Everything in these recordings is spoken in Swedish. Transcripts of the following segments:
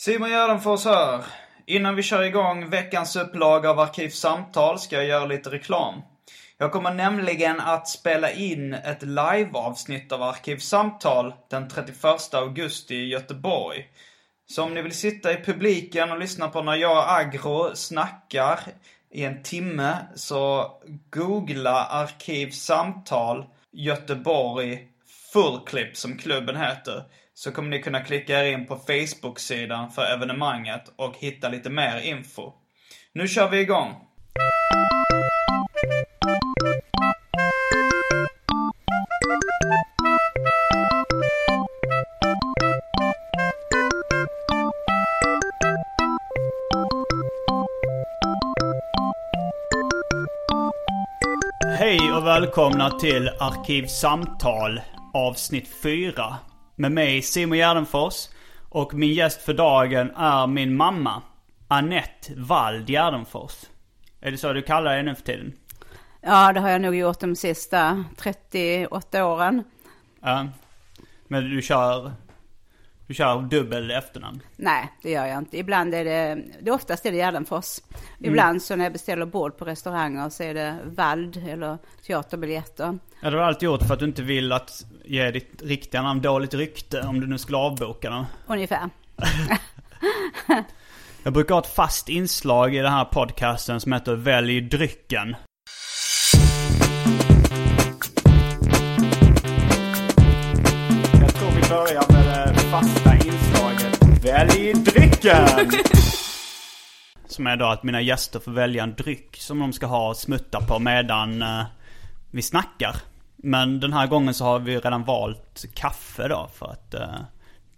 Simon Gärdenfors här. Innan vi kör igång veckans upplaga av Arkivsamtal ska jag göra lite reklam. Jag kommer nämligen att spela in ett liveavsnitt av Arkivsamtal den 31 augusti i Göteborg. Så om ni vill sitta i publiken och lyssna på när jag och Agro snackar i en timme så googla Arkivsamtal Göteborg Fullclip som klubben heter. Så kommer ni kunna klicka er in på Facebook-sidan för evenemanget och hitta lite mer info. Nu kör vi igång! Hej och välkomna till Arkivsamtal avsnitt 4. Med mig Simon Gärdenfors. Och min gäst för dagen är min mamma. Annette Wald Gärdenfors. Är det så du kallar dig nu för tiden? Ja, det har jag nog gjort de sista 38 åren. Ja. Men du kör, du kör dubbel efternamn? Nej, det gör jag inte. Ibland är det, det oftast är det Gärdenfors. Ibland så när jag beställer bord på restauranger så är det Vald eller teaterbiljetter. Ja, det har du alltid gjort för att du inte vill att ge ditt riktiga namn dåligt rykte om du nu skulle avboka dem. Ungefär. Jag brukar ha ett fast inslag i den här podcasten som heter Välj drycken. Jag tror vi börjar med Välj drycken! Som är då att mina gäster får välja en dryck som de ska ha och smutta på medan eh, vi snackar. Men den här gången så har vi redan valt kaffe då för att eh,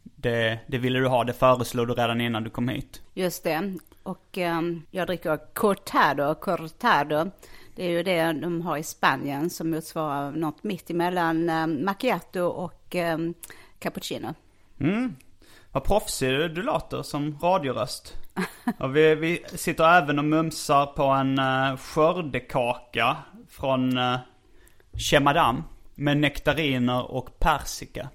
det, det ville du ha, det föreslog du redan innan du kom hit. Just det. Och ehm, jag dricker cortado, cortado. Det är ju det de har i Spanien som motsvarar något mitt emellan um, macchiato och ehm, cappuccino. Mm. Vad proffsig du, låter som radioröst. Och vi, vi sitter även och mumsar på en uh, skördekaka från uh, Chemadam. Med nektariner och persika.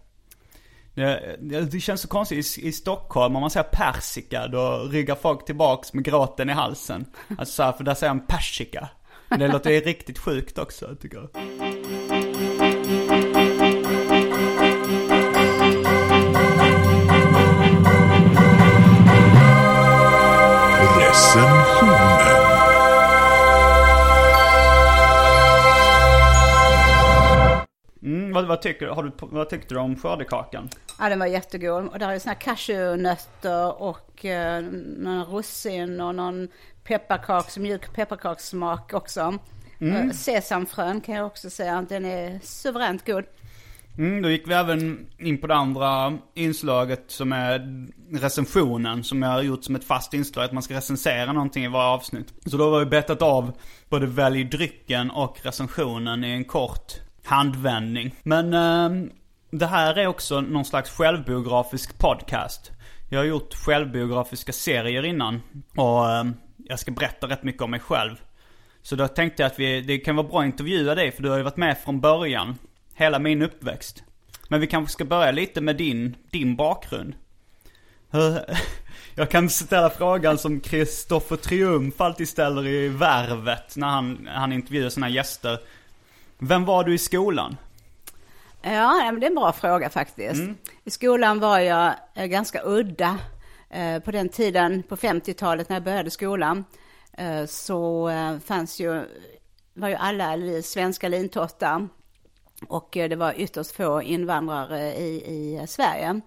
Det, det känns så konstigt. I, I Stockholm, om man säger persika, då ryggar folk tillbaks med gråten i halsen. Alltså så här, för där säger man persika. Det låter ju riktigt sjukt också, tycker jag. Vad, vad, tycker, har du, vad tyckte du om skördekakan? Ja, den var jättegod. Och där är såna cashewnötter och eh, några russin och någon pepparkaks, mjuk pepparkakssmak också. Mm. Sesamfrön kan jag också säga. Den är suveränt god. Mm, då gick vi även in på det andra inslaget som är recensionen. Som jag har gjort som ett fast inslag, att man ska recensera någonting i varje avsnitt. Så då har vi betat av både välj drycken och recensionen i en kort handvändning. Men eh, det här är också någon slags självbiografisk podcast. Jag har gjort självbiografiska serier innan. Och eh, jag ska berätta rätt mycket om mig själv. Så då tänkte jag att vi, det kan vara bra att intervjua dig för du har ju varit med från början. Hela min uppväxt. Men vi kanske ska börja lite med din, din bakgrund. Jag kan ställa frågan som Kristoffer Triumf alltid ställer i Värvet när han, han intervjuar sina gäster. Vem var du i skolan? Ja, det är en bra fråga faktiskt. I skolan var jag eh, ganska udda. Eh, På den tiden, på 50-talet när jag började skolan, eh, så fanns ju, var ju alla svenska lintottar. Och det var ytterst få invandrare i, i Sverige.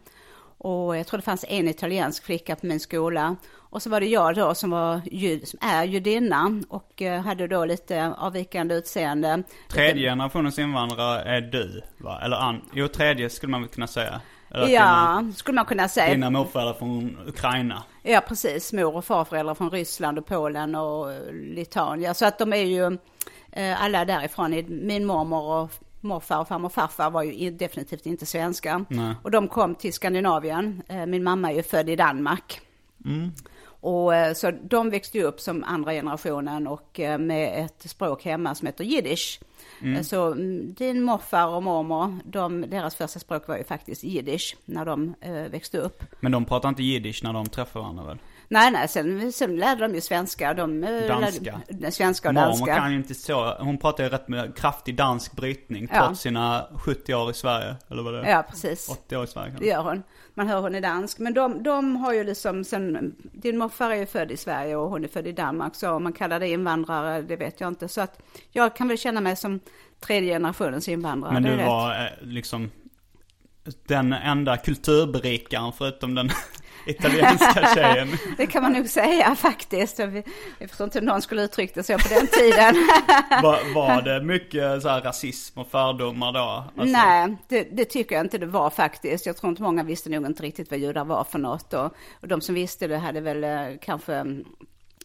Och jag tror det fanns en italiensk flicka på min skola. Och så var det jag då som, var, som är judinna och eh, hade då lite avvikande utseende. Tredje generationens invandrare är du, va? Eller an... Jo, tredje skulle man väl kunna säga. Eller Ja, skulle man kunna Dina, säga. dina morföräldrar från Ukraina. Ja, precis. Mor och farföräldrar från Ryssland och Polen och eh, Litauen. Så att de är ju eh, alla därifrån. Min mormor och morfar och farmor och farfar var ju definitivt inte svenskar. Nej. Och de kom till Skandinavien. Min mamma är ju född i Danmark. Och eh, så de växte upp som andra generationen och eh, med ett språk hemma som heter jiddisch. Eh, Så mm, din morfar och mormor, de, deras första språk var ju faktiskt jiddisch när de eh, växte upp. Men de pratar inte jiddisch när de träffar varandra väl? Nej, nej, sen, sen lärde de ju svenska. De, eh, Danska. Lärde, svenska och Mormor danska. kan ju inte så, hon pratar ju rätt med kraftig dansk brytning Ja. trots sina 70 år i Sverige. Eller vad det är? Ja, precis. 80 år i Sverige Det kanske. gör hon. Man hör hon är dansk. Men de, de har ju liksom sen, din morfar är ju född i Sverige och hon är född i Danmark. Så om man kallar det invandrare, det vet jag inte. Så att jag kan väl känna mig som tredje generationens invandrare. Men det du är rätt. var eh, liksom den enda kulturberikaren förutom den italienska tjejen. Det kan man nog säga faktiskt. Jag, förstår inte hur någon skulle uttryckt det så på den tiden. Var, var det mycket så här rasism och fördomar då? Alltså, Nej, det, det tycker jag inte det var faktiskt. Jag tror inte många visste nog inte riktigt vad judar var för något. Och, och de som visste det hade väl eh, kanske mm,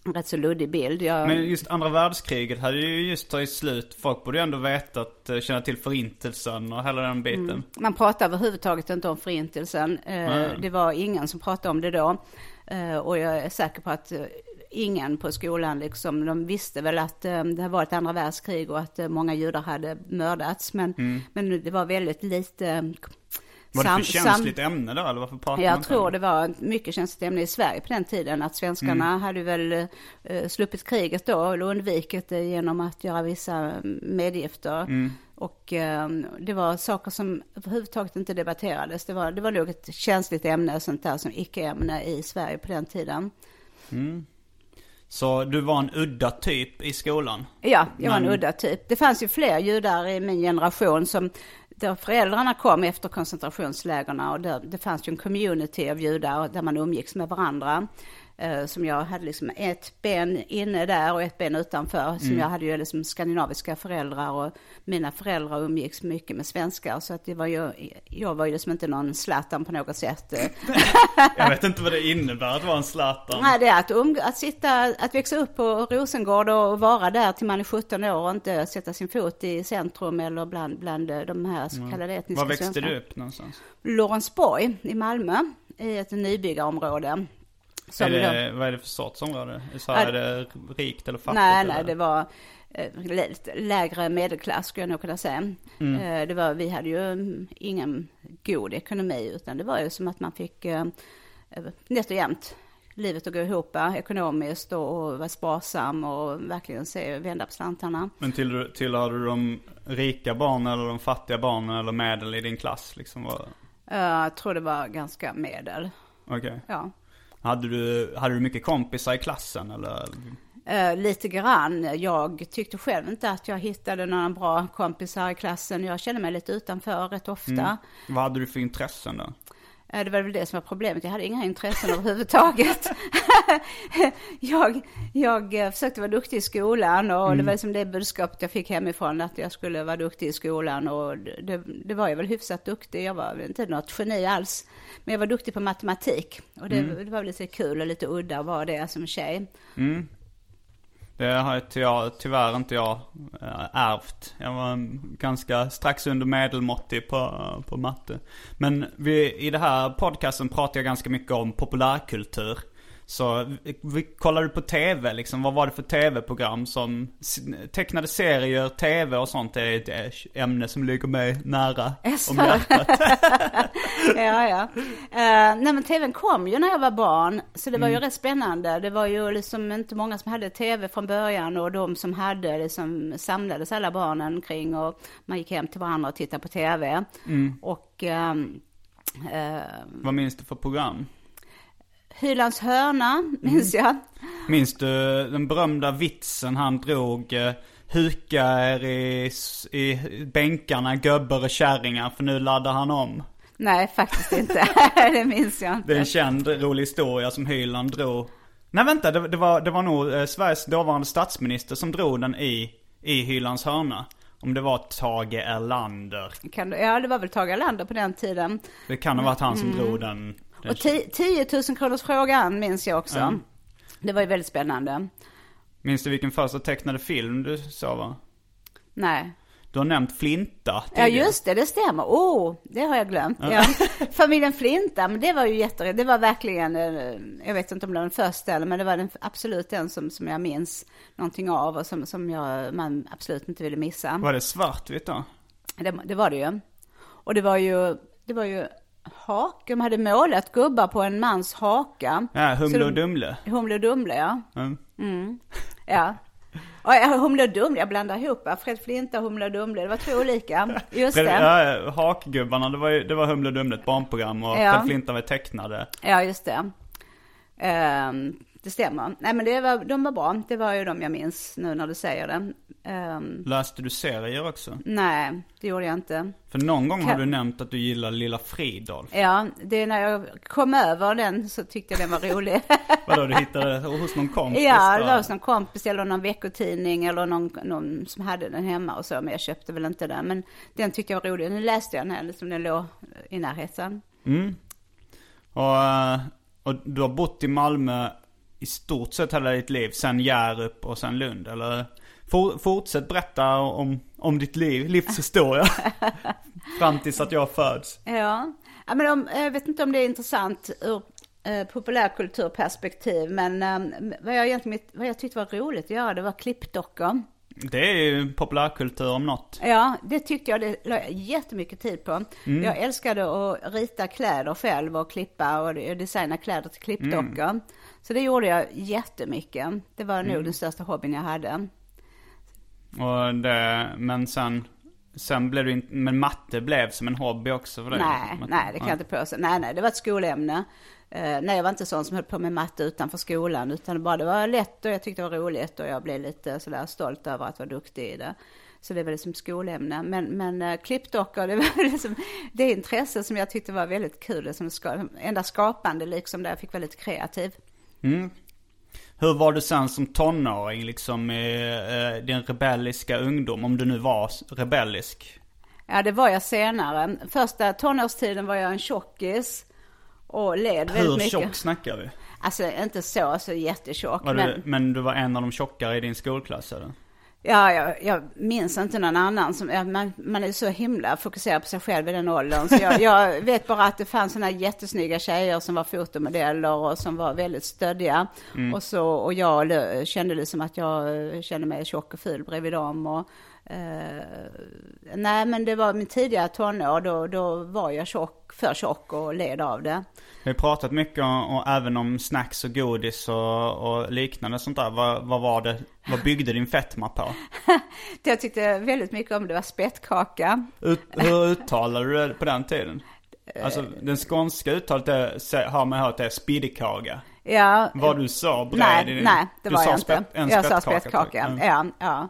rätt så luddig bild. Jag, Men just andra världskriget hade ju just tagit slut. Folk borde ju ändå veta att eh, känna till förintelsen och hela den biten. Man pratar överhuvudtaget inte om förintelsen. Nej. Det var ingen som pratade om det då. Eh, Och jag är säker på att ingen på skolan, liksom, de visste väl att det har varit andra världskrig och att många judar hade mördats. Men, men det var väldigt lite Var det för känsligt ämne då eller varför pratar man Jag inte tror det var ett mycket känsligt ämne i Sverige på den tiden. Att svenskarna Mm. hade väl eh, sluppit kriget då, eller undvikit det genom att göra vissa mm, medgifter. Mm. Och eh, det var saker som överhuvudtaget inte debatterades. Det var, det var nog ett känsligt ämne, sånt där som icke-ämne i Sverige på den tiden. Så du var en udda typ i skolan? Ja, jag var en udda typ. Det fanns ju fler judar i min generation som då föräldrarna kom efter koncentrationslägerna och där, det fanns ju en community av judar där man umgicks med varandra. Eh, som jag hade liksom ett ben inne där och ett ben utanför. Som jag hade ju liksom skandinaviska föräldrar och mina föräldrar umgicks mycket med svenskar. Så att det var ju, jag var ju liksom inte någon Zlatan på något sätt. Jag vet inte vad det innebär att vara en Zlatan. Nej, det är att, um, att, sitta, att växa upp på Rosengård och vara där till man är 17 år och inte sätta sin fot i centrum eller bland, bland eh, de här så kallade etniska Var växte svenskarna. du upp någonstans? Lorensborg i Malmö, i ett nybyggarområde. Som Är då- det, vad är det för sorts område? Så här, är det rikt eller fattigt? Nej, eller? nej, det var eh, lite lägre medelklass skulle jag nog kunna säga. Mm. Eh, Det var, vi hade ju mm, ingen god ekonomi utan det var ju som att man fick eh, nätt och jämnt livet att gå ihop ekonomiskt och, vara sparsam och verkligen se, vända på slantarna. Men till, tillhörde du de rika barnen eller de fattiga barnen eller medel i din klass? Liksom? Var- Jag tror det var ganska medel. Okej. Ja. Hade, du, hade du mycket kompisar i klassen eller? Eh, lite grann. Jag tyckte själv inte att jag hittade några bra kompisar i klassen. Jag kände mig lite utanför rätt ofta. Vad hade du för intressen då? Eh, Det var väl det som var problemet. Jag hade inga intressen överhuvudtaget. jag, jag eh, försökte vara duktig i skolan och det var liksom det budskapet jag fick hemifrån att jag skulle vara duktig i skolan och det, det var jag väl hyfsat duktig. Jag var inte något geni alls. Men jag var duktig på matematik och det, det var väl lite kul och lite udda att vara det som tjej. Det har jag tyvärr, tyvärr inte jag eh, ärvt. Jag var ganska strax under medelmåttig på, på matte. Men vi, i det här podcasten pratar jag ganska mycket om populärkultur. Så kollade på tv liksom, vad var det för tv-program som, tecknade serier, tv och sånt är ett eh, ämne som ligger mig nära Jaså? om hjärtat. ja, ja. Uh, nej men tvn kom ju när jag var barn, så det var Mm. ju rätt spännande. Det var ju liksom inte många som hade tv från början och de som hade liksom samlades alla barnen kring och man gick hem till varandra och tittade på tv. Mm. Och ehm, eh, Vad minns du för program? Hylands hörna, minns Mm. jag. Minns du den berömda vitsen han drog? eh, Huka er i, i bänkarna, gubbar och kärringar, för nu laddar han om. Nej, faktiskt inte. det minns jag Det är en inte. känd rolig historia som Hyland drog. Nej vänta, det, det, var, det var nog eh, Sveriges dåvarande statsminister som drog den i, i Hylands hörna. Om det var Tage Erlander. Kan du, ja, det var väl Tage Erlander på den tiden. Det kan ha varit han som drog den. Och 10 000 kronors frågan minns jag också. Mm. Det var ju väldigt spännande. Minns du vilken första tecknade film du sa va? Nej. Du har nämnt Flinta Ja tidigare. just det, det stämmer. Oh, det har jag glömt. Ja. Familjen Flinta, men det var ju jätte, det var verkligen, eh, jag vet inte om det var den första eller, men det var den, absolut den som, som jag minns någonting av och som, som jag, man absolut inte ville missa. Var det svartvitt då? Det, det var det ju. Och det var ju, det var ju hake, de hade målat gubbar på en mans haka. Ja, Humle och Dumle. Humle och Dumle, ja. Mm. Ja. Och ja, Humle och Dumle, jag blandar ihop. Fred Flinta och Humle och Dumle, det var två olika. Just Fred, det. ja, ja, Hakgubbarna, det var, ju, det var Humle och Dumle, ett barnprogram. Och Ja. Fred Flinta var tecknade. Ja, just det. Ehm, det stämmer. Nej, men det var, de var bra. Det var ju de jag minns nu när du säger det. Ehm, Läste du serier också? nej, det gjorde jag inte. För någon gång har Kan- du nämnt att du gillar Lilla Fridolf. Ja, det är när jag kom över den så tyckte jag den var rolig. Vadå, du hittade det hos någon kompis? ja, det va? var hos någon kompis eller någon veckotidning eller någon, någon som hade den hemma och så. Men jag köpte väl inte den. Men den tyckte jag var rolig. Nu läste jag den här, liksom den låg i närheten. Mm. Och, eh, och du har bott i Malmö i stort sett hela ditt liv, sen Hjärup och sen Lund, eller? For, fortsätt berätta om, om ditt liv, livshistoria. Fram tills att jag föds. Ja, ja men om, jag vet inte om det är intressant ur eh, populärkulturperspektiv, men eh, vad, jag egentligen, vad jag tyckte var roligt att göra, det var klippdockor. Det är ju populärkultur om något. Ja, det tyckte jag, det la jag jättemycket tid på. Jag älskade att rita kläder själv och klippa och designa kläder till klippdockor. Så det gjorde jag jättemycket. Det var nog den största hobbyn jag hade. Och det, men sen, sen blev det inte, men matte blev som en hobby också för dig? Nej, Matte- nej, det kan jag inte påstå. Nej, nej, det var ett skolämne. Eh, nej, jag var inte sån som höll på med matte utanför skolan, utan bara det var lätt och jag tyckte det var roligt och jag blev lite sådär stolt över att vara duktig i det. Så det var liksom skolämne. Men, men uh, klippdockor, det var liksom det intresse som jag tyckte var väldigt kul. Det som ska, enda skapande liksom, där jag fick vara lite kreativ. Mm. Hur var du sen som tonåring liksom i eh, din rebelliska ungdom? Om du nu var rebellisk? Ja, det var jag senare. Första tonårstiden var jag en tjockis och led Hur väldigt mycket. tjock snackar vi? Alltså inte så, så jättetjock. Var men... du, men du var en av de tjockare i din skolklass eller? Ja, jag, jag minns inte någon annan. Som, man, man är så himla fokuserad på sig själv i den åldern. Så jag, jag vet bara att det fanns sådana jättesnygga tjejer som var fotomodeller och som var väldigt stöddiga. Och, så, och jag kände liksom att jag eh, kände mig tjock och ful bredvid dem. Och, eh, nej, men det var min tidiga tonår. Då, då var jag tjock, för tjock och led av det. Vi har pratat mycket om, och även om snacks och godis och, och liknande sånt där. Vad, vad var det, vad byggde din fetma på? Jag tyckte väldigt mycket om det var spettkaka. Ut, hur uttalade du det på den tiden? Alltså den skånska uttalet är, har man hört är spiddikaga. Ja, Vad du sa bred Nej, i din... nej, det du var sa jag inte. spett- en jag sa spettkaka, spettkaka. tack. Ja, ja.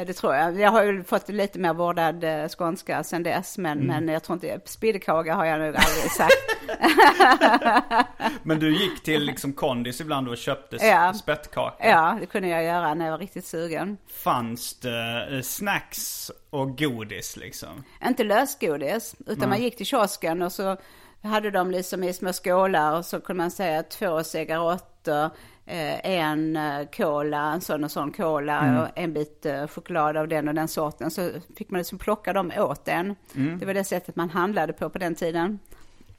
Eh, Det tror jag. Jag har ju fått lite mer vårdad eh, skånska sen dess, men, Mm. men jag tror inte, spiddikaga har jag nog aldrig sagt. Men du gick till liksom kondis ibland och köpte Ja. spettkaka. Ja, det kunde jag göra när jag var riktigt sugen. Fanns det eh, snacks och godis liksom? Inte lösgodis, utan man gick till kiosken och så hade de liksom i små skålar och så kunde man säga två cigaretter, en eh, cola, en sån och sån cola och en bit eh, choklad av den och den sorten. Så fick man liksom plocka dem åt en. Det var det sättet man handlade på på den tiden.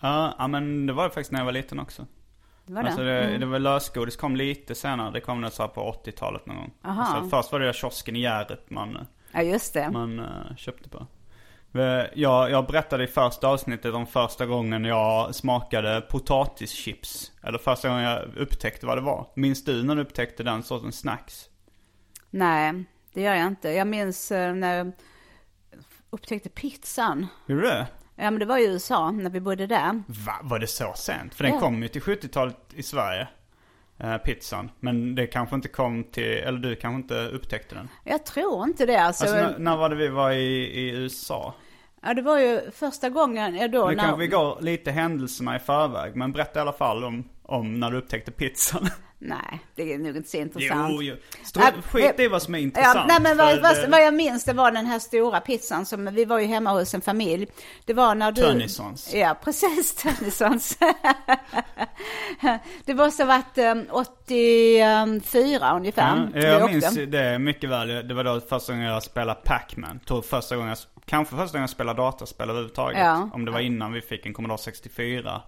Ja, ja, men det var det faktiskt när jag var liten också. det var det. Alltså det, det var lösgodis kom lite senare. Det kom så här på 80-talet någon gång. Aha. Alltså först var det där kiosken i Hjärup man, Ja, just det. man eh, köpte på. Eh, Jag, jag berättade i första avsnittet om första gången jag smakade potatischips. Eller första gången jag upptäckte vad det var. Minns du när du upptäckte den sortens snacks? Nej, det gör jag inte. Jag minns eh, när jag upptäckte pizzan. Gjorde du det? Ja, men det var i USA när vi bodde där. Va? Var det så sent? För den Ja. kom ju till 70-talet i Sverige. Eh, pizzan. Men det kanske inte kom till, eller du kanske inte upptäckte den. Jag tror inte det. Alltså, Alltså när, när var det vi var i, i USA? Ja, det var ju första gången då Nu när... kanske vi går lite händelserna i förväg. Men berätta i alla fall om, om när du upptäckte pizzan. Nej, det är nog inte så intressant. jo, jo. Stå, Ja, skit det- i vad som är intressant. Ja, nej, men vad, vad, vad jag minns det var den här stora pizzan som, vi var ju hemma hos en familj. Det var när du... Tönnisons. Ja, precis, Tönnisons. det måste ha varit um, 84 ungefär. Ja, jag minns det mycket väl. Det var då första gången jag spelade Pac-Man. Tror första gången jag, kanske första gången jag spelade dataspel överhuvudtaget. Ja. Om det var innan vi fick en Commodore 64.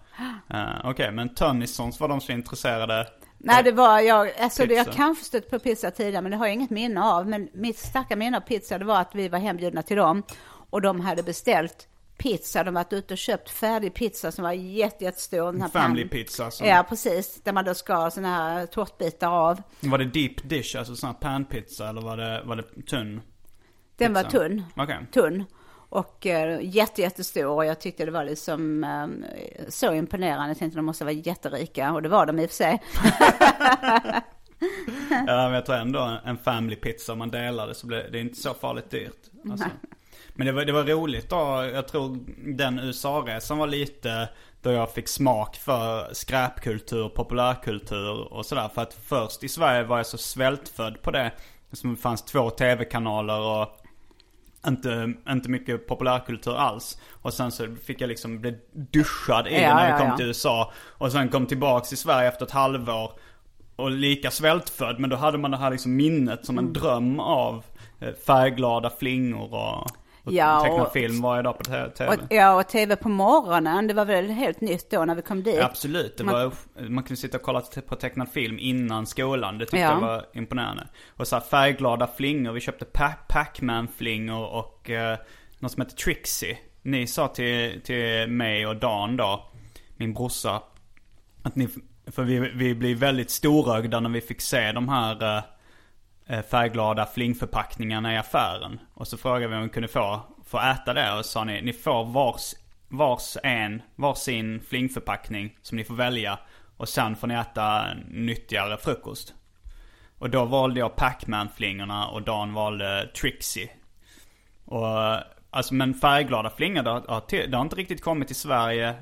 Uh, Okej, men Tönnisons var de så intresserade. Nej, det var jag, alltså jag kanske stött på pizza tidigare, men det har jag inget minne av. Men mitt starka minne av pizza, det var att vi var hembjudna till dem. Och de hade beställt pizza, de varit ute och köpt färdig pizza som var jätte, jättestor. Family pan- pizza. Som, Ja, precis. Där man då skar sådana här tårtbitar av. Var det deep dish, alltså sån här panpizza eller var det, var det tunn? Den var tunn. Okej. Tunn. Och eh, jätte, jättestor. Och jag tyckte det var liksom eh, så imponerande. Jag tänkte de måste vara jätterika. Och det var de i och för sig. Ja, men jag tror ändå en family pizza om man delar det så blir det är inte så farligt dyrt. Alltså. Men det var, det var roligt då. Jag tror den USA-resan var lite då jag fick smak för skräpkultur, populärkultur och sådär. För att först i Sverige var jag så svältfödd på det. Som det fanns två tv-kanaler och inte, inte mycket populärkultur alls. Och sen så fick jag liksom bli duschad i Ja, när jag ja, kom ja. till USA. Och sen kom tillbaks till Sverige efter ett halvår. Och lika svältfödd, men då hade man det här liksom minnet som Mm. en dröm av eh, färgglada flingor och, och Ja, teckna och- film varje dag på tv. Och, ja, och tv på morgonen. Det var väl helt nytt då när vi kom dit. Ja, Absolut, det Man- var, man kunde sitta och kolla på tecknad film innan skolan. Det tyckte Ja. jag var imponerande. Och så här färgglada flingor. Vi köpte Pa- Pac-Man-flingor och eh, något som heter Trixie. Ni sa till, till mig och Dan då, min brorsa, att ni, för vi, vi blev väldigt storögda när vi fick se de här eh, Eh, färgglada flingförpackningarna i affären. Och så frågade vi om vi kunde få, få äta det och sa ni, ni får vars, vars en, varsin flingförpackning som ni får välja. Och sen får ni äta nyttigare frukost. Och då valde jag Pac-Man-flingorna och Dan valde Trixie. Och alltså men färgglada flingor, det har, det har inte riktigt kommit till Sverige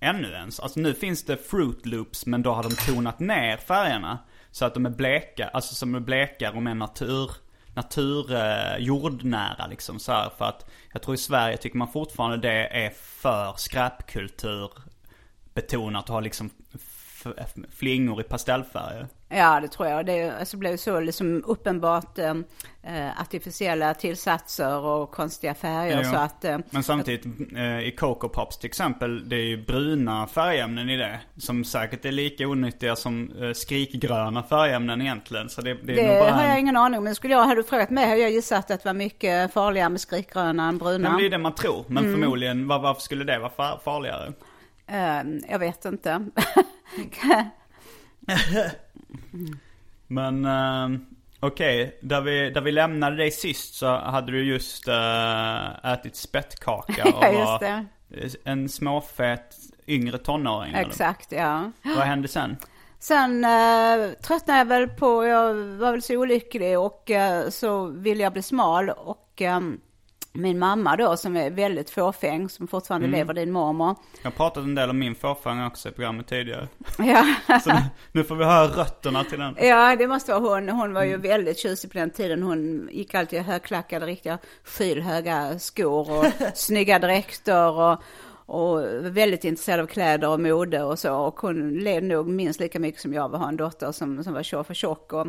ännu ens. Alltså nu finns det Fruit Loops men då har de tonat ner färgerna. Så att de är bleka, alltså som är blekare och mer natur, natur, eh, jordnära liksom så här. För att jag tror i Sverige tycker man fortfarande det är för skräpkultur betonat och har liksom flingor i pastellfärger. Ja, det tror jag. Det alltså, blev så liksom uppenbart eh, eh, artificiella tillsatser och konstiga färger. Jo. Så att, eh, Men samtidigt, eh, i Coco Pops till exempel, det är ju bruna färgämnen i det. Som säkert är lika onyttiga som eh, skrikgröna färgämnen egentligen. Så det, det är det bara har jag en... ingen aning om. Men skulle jag, hade du frågat mig hade jag gissat att det var mycket farligare med skrikgröna än bruna. Men det är det man tror. Men Mm. förmodligen, var, varför skulle det vara far, farligare? Eh, jag vet inte. Men eh, okej, där, vi, där vi lämnade dig sist så hade du just eh, ätit spettkaka och var en småfet yngre tonåring. eller? Exakt, ja. Vad hände sen? Sen eh, tröttnade jag väl på, jag var väl så olycklig och eh, så ville jag bli smal och eh, min mamma då som är väldigt fåfäng, som fortfarande Mm. lever, din mormor. Jag har pratat en del om min fåfång också i programmet tidigare. Ja. Så nu, nu får vi höra rötterna till den. Ja, det måste vara hon. Hon var ju Mm. väldigt tjusig på den tiden. Hon gick alltid i högklackade, riktiga skylhöga skor och snygga dräkter och, och väldigt intresserad av kläder och mode och så. Och hon led nog minst lika mycket som jag var, ha en dotter som, som var tjock för tjock. Och,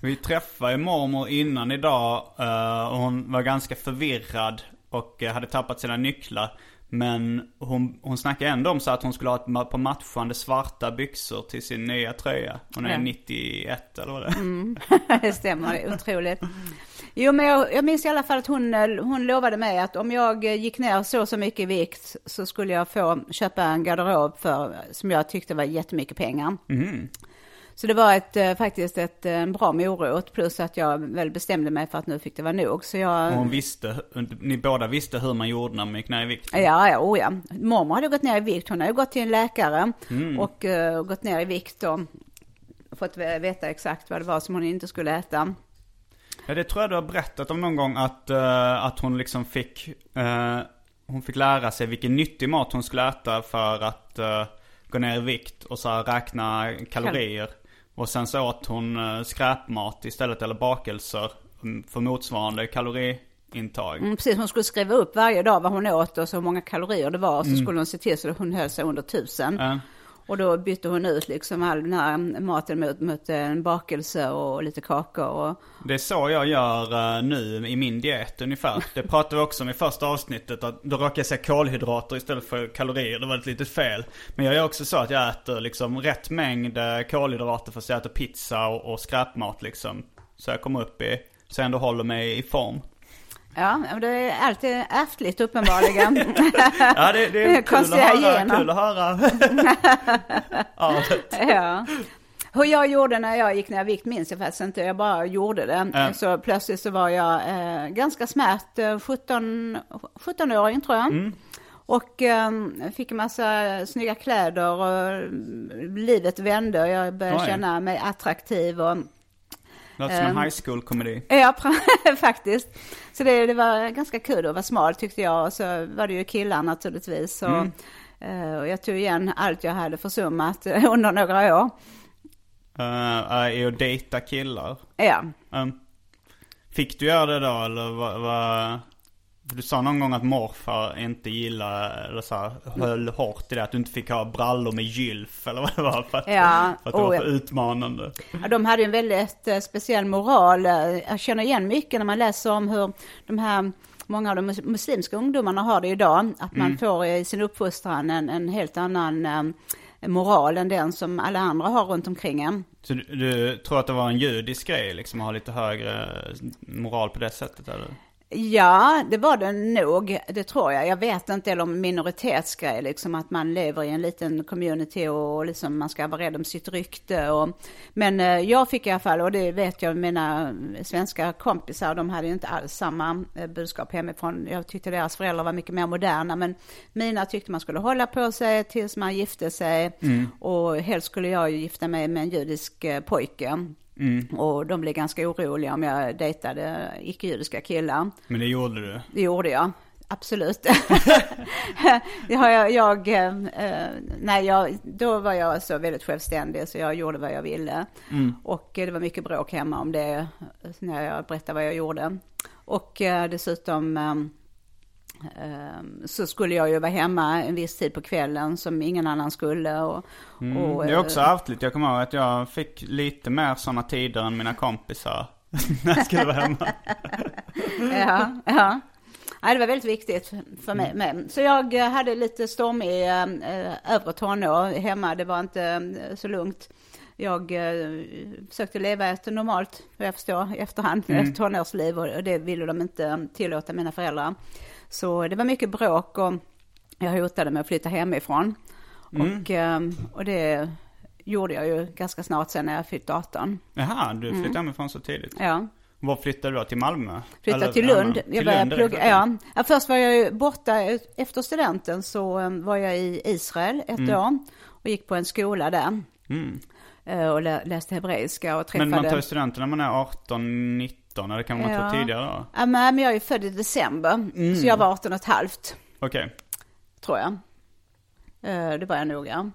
Vi träffade ju mormor innan idag eh, och hon var ganska förvirrad och eh, hade tappat sina nycklar. Men hon, hon snackar ändå om så att hon skulle ha ett på matchande svarta byxor till sin nya tröja. Hon är Ja. 91 eller vad det är. Mm. det stämmer, otroligt. Jo, men jag, jag minns i alla fall att hon, eh, hon lovade mig att om jag gick ner så och så mycket i vikt så skulle jag få köpa en garderob för, som jag tyckte var jättemycket pengar. Mhm. Så det var ett, eh, faktiskt ett, eh, en bra morot, plus att jag väl bestämde mig för att nu fick det vara nog. Så jag... Och hon visste, ni båda visste hur man gjorde när man gick ner i vikt. Ja, ja, oh ja. Mormor hade gått ner i vikt. Hon hade gått till en läkare och eh, gått ner i vikt och fått ve- veta exakt vad det var som hon inte skulle äta. Ja, det tror jag du har berättat om någon gång att, eh, att hon liksom fick, eh, hon fick lära sig vilken nyttig mat hon skulle äta för att eh, gå ner i vikt och så räkna kalorier. Och sen så åt hon uh, skräpmat istället eller bakelser mm, för motsvarande kaloriintag. Mm, precis, hon skulle skriva upp varje dag vad hon åt och så hur många kalorier det var. Och så skulle hon se till så att hon höll sig under tusen. Ja. Och då bytte hon ut liksom all den här maten mot, mot en bakelse och lite kakor. Och, Det är så jag gör eh, nu i min diet ungefär. Det pratade vi också om i första avsnittet. Att då råkar jag säga kolhydrater istället för kalorier. Det var ett litet fel. Men jag gör också så att jag äter liksom rätt mängd eh, kolhydrater fast jag äter pizza och, och skräpmat liksom. Så jag kommer upp i, så jag ändå håller mig i form. Ja, det är alltid ärftligt uppenbarligen. Ja det, det är kul att Konstiga höra. Kul att höra. ja. Hur jag gjorde när jag gick ner i vikt minns jag faktiskt inte, jag bara gjorde det. Ja. Så plötsligt så var jag eh, ganska smärt, eh, 17, 17-åring tror jag. Mm. Och eh, fick en massa snygga kläder och eh, livet vände och jag började Oj. känna mig attraktiv. Och, Låter som en Ehm. high school komedi. Ja, faktiskt. Så det, det var ganska kul att vara smal tyckte jag. Och så var det ju killar naturligtvis. Så, Mm. eh, och jag tog igen allt jag hade försummat eh, under några år. Uh, är att dejta killar. Ja, Um, fick du göra det då eller vad? vad du sa någon gång att morfar inte gillar, eller så här, höll hårt i det. Att du inte fick ha brallor med gylf eller vad det var. För att, Ja, för att det var för utmanande. Ja, de hade ju en väldigt eh, speciell moral. Jag känner igen mycket när man läser om hur de här, många av de mus- muslimska ungdomarna har det idag. Att man får i sin uppfostran en, en helt annan eh, moral än den som alla andra har runt omkring en. Så du, du tror att det var en judisk grej liksom att ha lite högre moral på det sättet eller? Ja, det var det nog. Det tror jag. Jag vet inte, eller om minoritetsgrej, liksom att man lever i en liten community och liksom man ska vara rädd om sitt rykte. Och, men eh, jag fick i alla fall, och det vet jag, mina svenska kompisar, de hade inte alls samma eh, budskap hemifrån. Jag tyckte deras föräldrar var mycket mer moderna, men mina tyckte man skulle hålla på sig tills man gifte sig. Och helst skulle jag gifta mig med en judisk eh, pojke. Och de blev ganska oroliga om jag dejtade icke-judiska killar. Men det gjorde du. Det gjorde jag. Absolut. ja, jag, jag, eh, nej, jag, då var jag så väldigt självständig så jag gjorde vad jag ville. Och eh, det var mycket bråk hemma om det när jag berättade vad jag gjorde. Och eh, dessutom så skulle jag ju vara hemma en viss tid på kvällen som ingen annan skulle. Och, och, Mm, Det är eh, också ärftligt. Jag kommer ihåg att jag fick lite mer sådana tider än mina kompisar. när jag skulle vara hemma. Ja, ja. Ja, det var väldigt viktigt för mig med. Så jag eh, hade lite stormig äh, övre tonår hemma. Det var inte eh, så lugnt. Jag försökte leva ett normalt, vad jag förstår, i efterhand, ett tonårsliv och och det ville de inte tillåta mina föräldrar. Så det var mycket bråk och jag hotade med att flytta hemifrån. Och, eh, och det gjorde jag ju ganska snart sen när jag fyllt 18. Jaha, du flyttade hemifrån så tidigt. Ja. Var flyttade du då? Till Malmö? Flyttade Eller- till ja, Lund. till Jag började plugga, ja. ja. Först var jag ju borta efter studenten så eh, var jag i Israel ett år och gick på en skola där. Mm. Eh, Och lä- läste hebreiska och träffade... Men man tar ju studenten när man är 18, 19 eller kan man Ja. ta tidigare då? Ja, men jag är född i december, så jag var 18 och ett halvt, Okej. tror jag. Eh, Det var jag nog, ja.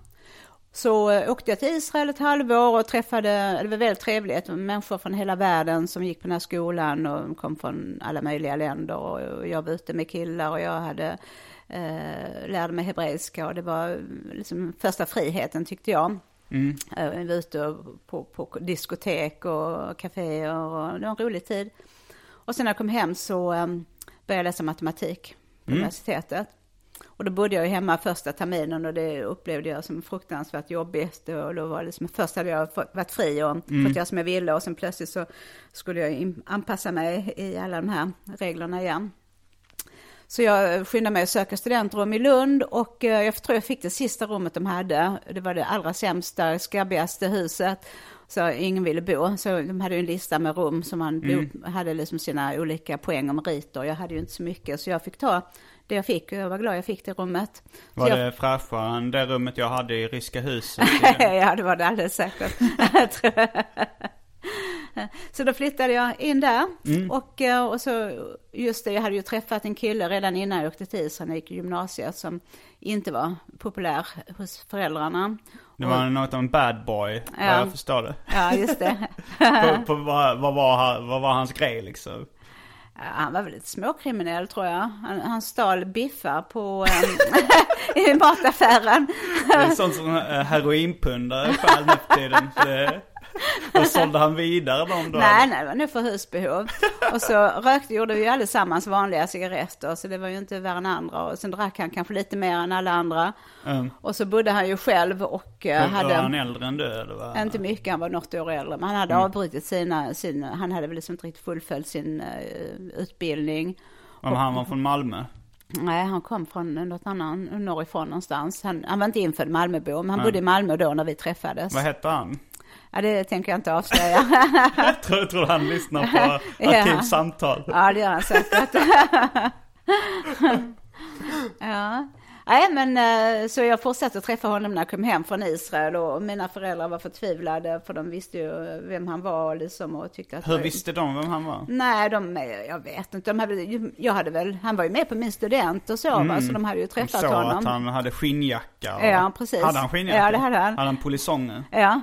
Så eh, åkte jag till Israel ett halvår och träffade, det var väldigt trevligt, människor från hela världen som gick på den här skolan och kom från alla möjliga länder och jag var ute med killar och jag hade, eh, lärde mig hebreiska och det var liksom första friheten tyckte jag. Mm. Eh, Vi var ute på, på diskotek och kaféer och det var en rolig tid. Och sen när jag kom hem så um, började jag läsa matematik på universitetet. Och då bodde jag ju hemma första terminen och det upplevde jag som fruktansvärt jobbigt. Och då var det liksom, först hade jag fått, varit fri och mm. fått göra som jag ville och sen plötsligt så skulle jag anpassa mig i alla de här reglerna igen. Så jag skyndade mig att söka studentrum i Lund och eh, jag tror jag fick det sista rummet de hade. Det var det allra sämsta, skabbigaste huset. Så ingen ville bo. Så de hade en lista med rum som man mm. hade liksom sina olika poäng och meriter. Jag hade ju inte så mycket så jag fick ta det jag fick och jag var glad jag fick det rummet. Var jag... det fräschare än det rummet jag hade i Ryska huset? ja det var det alldeles säkert. Så då flyttade jag in där. Mm. Och, eh, och så, just det, jag hade ju träffat en kille redan innan jag åkte till Israel, när jag gick i gymnasiet, som inte var populär hos föräldrarna. Det var och, något av en bad boy, ja. vad jag förstår det. Ja, just det. på, på, vad, vad, var, vad var hans grej liksom? Han var väl lite småkriminell tror jag. Han, han stal biffar på um, i mataffären. Det är sånt som heroinpundare stjäl nu för tiden. Och sålde han vidare dem då? Nej, nej, det var nog för husbehov. Och så rökte, gjorde vi allesammans vanliga cigaretter, så det var ju inte värre än andra. Och sen drack han kanske lite mer än alla andra. Mm. Och så bodde han ju själv och uh, hade... Var han äldre än du eller? Vad? Inte mycket, han var något år äldre. Men han hade mm. avbrutit sina, sin, han hade väl liksom inte riktigt fullföljt sin uh, utbildning. Om han var från Malmö? Nej, han kom från något annan, norrifrån någonstans. Han, han var inte infödd Malmöbo, men han bodde i Malmö då när vi träffades. Vad hette han? Ja, det tänker jag inte avslöja. jag tror, tror han lyssnar på Arkivsamtal. ja, det gör han säkert. ja. Nej, men eh, så jag fortsatte att träffa honom när jag kom hem från Israel och mina föräldrar var förtvivlade för de visste ju vem han var liksom och tyckte att... Hur visste de vem han var? Nej, de, jag vet inte. De hade, jag hade väl, han var ju med på min student och så mm. va, så de hade ju träffat de sa honom. att han hade skinnjacka. Och... Ja, precis. Hade han skinnjacka? Ja, det hade han. Hade han polisonger? Ja.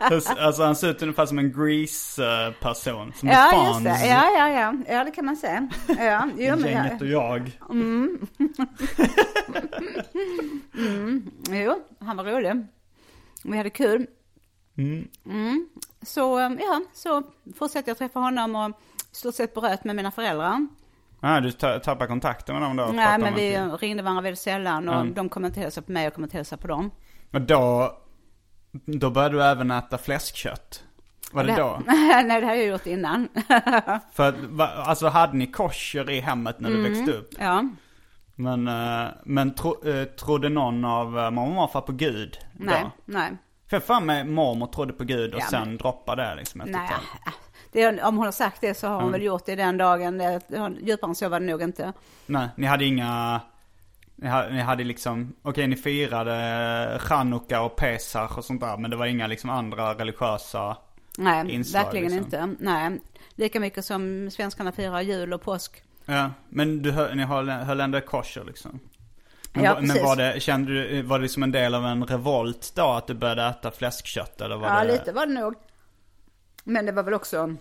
alltså han ser ut ungefär som en Grease-person. Som ja, just det. Ja, ja, ja. Ja, det kan man säga. Ja, jo, Gänget och jag. Mm. mm. Jo, han var rolig. Vi hade kul. Mm. Mm. Så, ja, så fortsatte jag träffa honom och i stort sett bröt med mina föräldrar. Ah, du tappade kontakten med dem då? Nej, men vi ringde varandra väldigt sällan och mm. de kom inte hälsa på mig och kom inte hälsa på dem. Men då då började du även äta fläskkött. Var det, det då? Nej, det hade jag gjort innan. För alltså hade ni kosher i hemmet när du mm, växte upp? Ja. Men, eh, men tro, eh, trodde någon av eh, mormor och morfar på Gud? Nej, då? nej. För fan med mormor trodde på Gud och ja, sen men... droppade det liksom efter Nej, det, om hon har sagt det så har hon mm. väl gjort det den dagen. Det, djupare än så var det nog inte. Nej, ni hade inga ni hade, liksom, okej okay, ni firade chanukka och pesach och sånt där. Men det var inga liksom andra religiösa Nej, inslag, verkligen liksom. inte. Nej, lika mycket som svenskarna firar jul och påsk. Ja, men du, ni höll, höll ändå kosher liksom? Men, ja, men var det, kände du, var det liksom en del av en revolt då att du började äta fläskkött eller var ja, det? lite var det nog. Men det var väl också,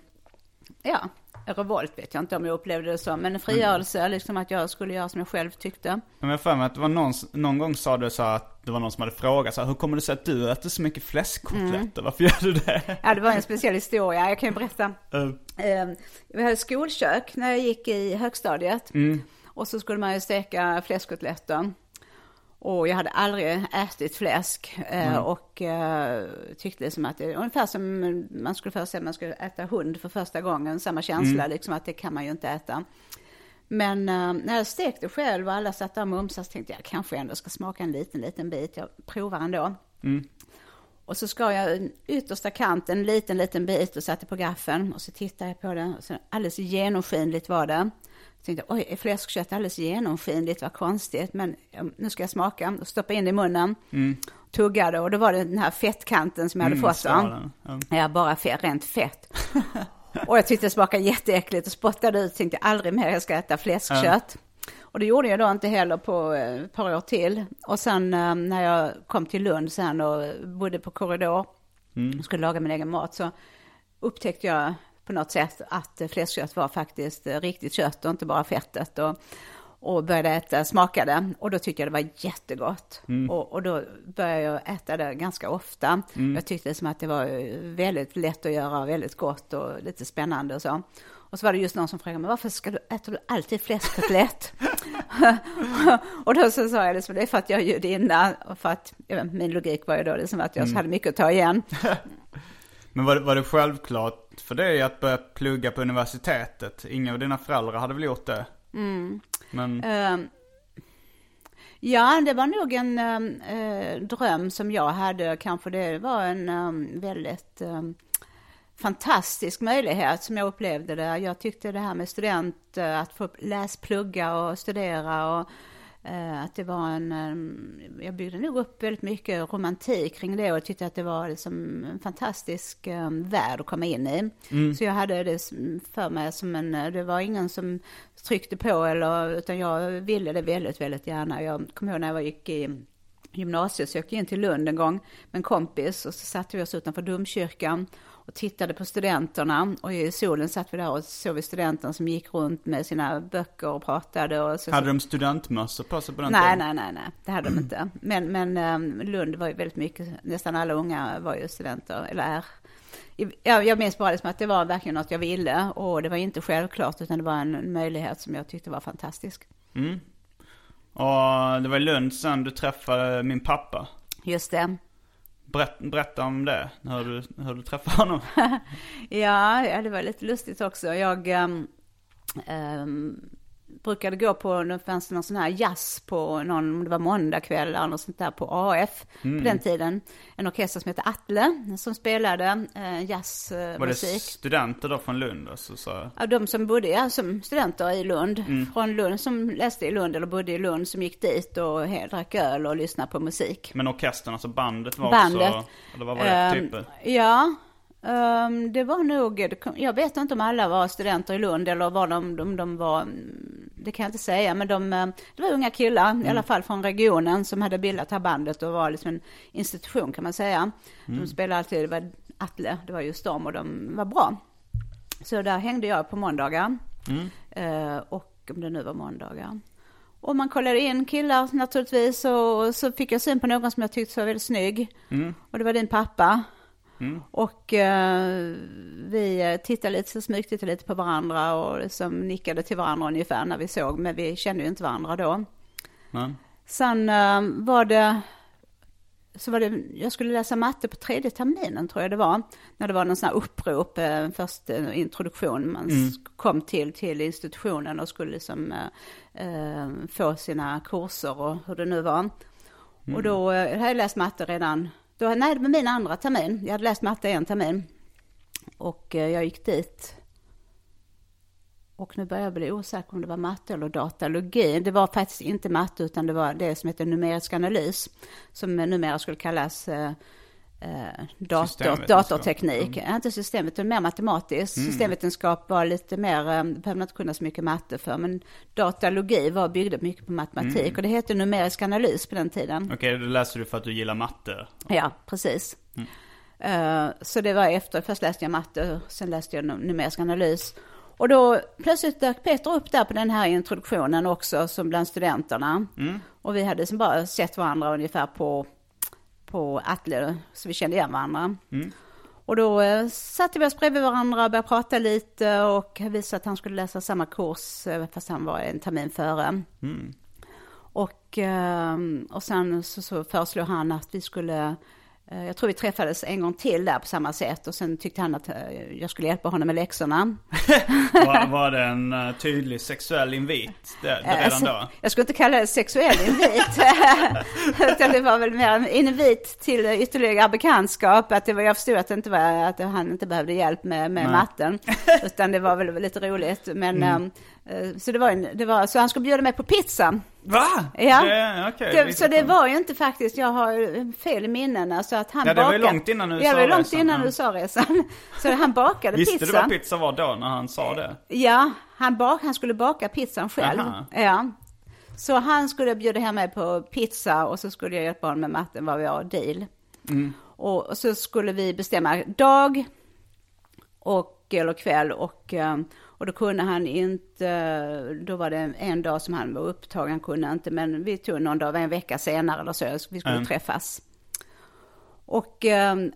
ja, revolt vet jag inte om jag upplevde det så, men en frigörelse, mm. liksom att jag skulle göra som jag själv tyckte. Men jag för mig att det var någon, någon gång sa du så att det var någon som hade frågat så här, hur kommer det sig att du äter så mycket fläskkotletter? Mm. Varför gör du det? Ja, det var en speciell historia, jag kan ju berätta. Mm. Vi hade skolkök när jag gick i högstadiet. Mm. Och så skulle man ju steka fläskkotletter. Och jag hade aldrig ätit fläsk mm. och uh, tyckte liksom att det är ungefär som man skulle föreställa att man skulle äta hund för första gången. Samma känsla mm. liksom att det kan man ju inte äta. Men uh, när jag stekte själv och alla satt där och mumsade så tänkte jag kanske ändå ska smaka en liten, liten bit. Jag provar ändå. Mm. Och så skar jag yttersta kanten, en liten, liten bit och satte på gaffeln. Och så tittade jag på den och så alldeles genomskinligt var det. Jag tänkte, oj, är fläskkött alldeles genomskinligt, vad konstigt. Men nu ska jag smaka och stoppa in det i munnen. Mm. Tuggade och då var det den här fettkanten som jag hade mm, fått. Ja. ja, bara fett, rent fett. och jag tyckte det smakade jätteäckligt och spottade ut. Tänkte aldrig mer jag ska äta fläskkött. Mm. Och det gjorde jag då inte heller på eh, ett par år till. Och sen eh, när jag kom till Lund sen och bodde på korridor mm. och skulle laga min egen mat så upptäckte jag på något sätt att fläskkött var faktiskt riktigt kött och inte bara fettet. Och, och började äta, smakade och då tyckte jag det var jättegott. Mm. Och, och, då började jag äta det ganska ofta. Mm. Jag tyckte som att det var väldigt lätt att göra, väldigt gott och lite spännande och så. Och så var det just någon som frågade mig, varför ska du, äter du alltid fläskkotlett? och då så sa jag liksom, det är för att jag är judinna och för att, vet, min logik var ju då liksom att jag mm. hade mycket att ta igen. Men var det, var det självklart för dig att börja plugga på universitetet? Inga av dina föräldrar hade väl gjort det? Mm. Men... Uh, ja, det var nog en uh, dröm som jag hade. Kanske det var en um, väldigt um, fantastisk möjlighet som jag upplevde det. Jag tyckte det här med student, att få läsplugga och studera och att det var en, eh, jag byggde nog upp väldigt mycket romantik kring det och tyckte att det var liksom en fantastisk eh, värld att komma in i. Mm. Så jag hade det för mig som en, det var ingen som tryckte på eller, utan jag ville det väldigt, väldigt gärna. Jag kommer ihåg när jag gick i gymnasiet så jag gick in till Lund en gång med en kompis och så satte vi oss utanför domkyrkan och tittade på studenterna och i solen satt vi där och såg vi studenterna som gick runt med sina böcker och pratade. Och så, hade de studentmössor på sig på den nej, tiden? Nej, nej, nej, det hade de inte. Men, men um, Lund var ju väldigt mycket, nästan alla unga var ju studenter, eller är. Jag, jag minns bara liksom att det var verkligen något jag ville och det var inte självklart utan det var en möjlighet som jag tyckte var fantastisk. Mm. Och det var i Lund sen du träffade min pappa. Just det. Berätt, berätta om det, hur du, hur du träffade honom. ja, det var lite lustigt också. Jag um, um, brukade gå på, det fanns någon sån här jazz på någon, det var måndagkväll eller något sånt där på AF mm. på den tiden. En orkester som hette Atle som spelade eh, jazzmusik. Var det studenter då från Lund? Alltså, så... Ja, de som bodde, ja, som studenter i Lund. Mm. Från Lund, som läste i Lund eller bodde i Lund, som gick dit och drack öl och lyssnade på musik. Men orkestern, alltså bandet var bandet, också, eller vad var det, um, typ? Ja, Um, det var nog, jag vet inte om alla var studenter i Lund eller var de, de, de var, det kan jag inte säga, men de, eh, det var unga killar, mm. i alla fall från regionen, som hade bildat det här bandet och var liksom en institution kan man säga. Mm. De spelade alltid, det var Atle, det var just dem och de var bra. Så där hängde jag på måndagar. Mm. Uh, och om det nu var måndagar. Och man kollade in killar naturligtvis och så fick jag syn på någon som jag tyckte var väldigt snygg. Mm. Och det var din pappa. Mm. Och uh, vi tittade lite, så smygtittade lite på varandra och liksom nickade till varandra ungefär när vi såg, men vi kände ju inte varandra då. Mm. Sen uh, var det, så var det, jag skulle läsa matte på tredje terminen tror jag det var. När det var någon sån här upprop, uh, först uh, introduktion, man mm. kom till, till institutionen och skulle liksom få sina kurser och hur det nu var. Mm. Och då hade jag läst matte redan då, nej, det var min andra termin. Jag hade läst matte en termin. Och eh, jag gick dit. Och nu börjar jag bli osäker om det var matte eller datalogi. Det var faktiskt inte matte utan det var det som heter numerisk analys. Som numera skulle kallas eh, eh, dator, datorteknik. Mm. Inte systemet, utan mer matematiskt. Mm. Systemvetenskap var lite mer, eh, det behöver man inte kunna så mycket matte för. Men datalogi var, byggde mycket på matematik. Mm. Och det hette numerisk analys på den tiden. Okej, okay, då läste du för att du gillar matte? Ja, precis. Mm. Uh, så det var efter, först läste jag matte, sen läste jag numerisk analys. Och då plötsligt dök Peter upp där på den här introduktionen också, som bland studenterna. Mm. Och vi hade som bara sett varandra ungefär på på Atle, så vi kände igen varandra. Mm. Och då eh, satte vi oss bredvid varandra och började prata lite och visade att han skulle läsa samma kurs, eh, fast han var en termin före. Mm. Och, eh, och sen så, så föreslog han att vi skulle jag tror vi träffades en gång till där på samma sätt och sen tyckte han att eh, jag skulle hjälpa honom med läxorna. var, var det en eh, tydlig sexuell invit det, det redan då? Jag skulle inte kalla det sexuell invit. Utan det var väl mer en invit till ytterligare bekantskap. Att det var, jag förstod att, det inte var, att han inte behövde hjälp med, med matten. Utan det var väl lite roligt. Men, mm. Så, det var en, det var, så han skulle bjuda mig på pizza. Va? Ja. Det, okay, det, så det var ju inte faktiskt, jag har fel i minnena så att han bakade. Ja, det var ju långt innan USA-resan. Ja, det var långt innan USA-resan. Så han bakade Visste pizzan. Visste du vad pizza var då när han sa det? Ja, han, bak, han skulle baka pizzan själv. Aha. Ja. Så han skulle bjuda hem mig på pizza och så skulle jag hjälpa honom med matten vad vi har deal. Mm. Och, och så skulle vi bestämma dag och, eller kväll och um, och då kunde han inte, då var det en dag som han var upptagen, kunde inte, men vi tog någon dag, en vecka senare eller så, vi skulle mm. träffas. Och ehm,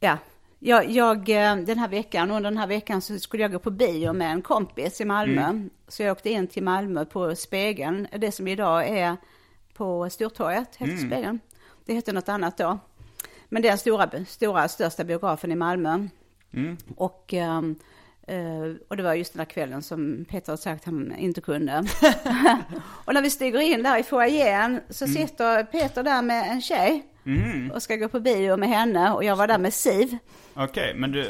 ja, Jag, jag, eh, den här veckan, under den här veckan så skulle jag gå på bio med en kompis i Malmö. Så jag åkte in till Malmö på Spegeln, det som idag är på Stortorget, heter Spegeln. Det heter något annat då. Men det är den stora, stora, största biografen i Malmö. Och, ehm, eh, och det var just den där kvällen som Peter har sagt att han inte kunde. och när vi stiger in där i foajén så sitter Peter där med en tjej. Och ska gå på bio med henne och jag var där med Siv. Okej, men du...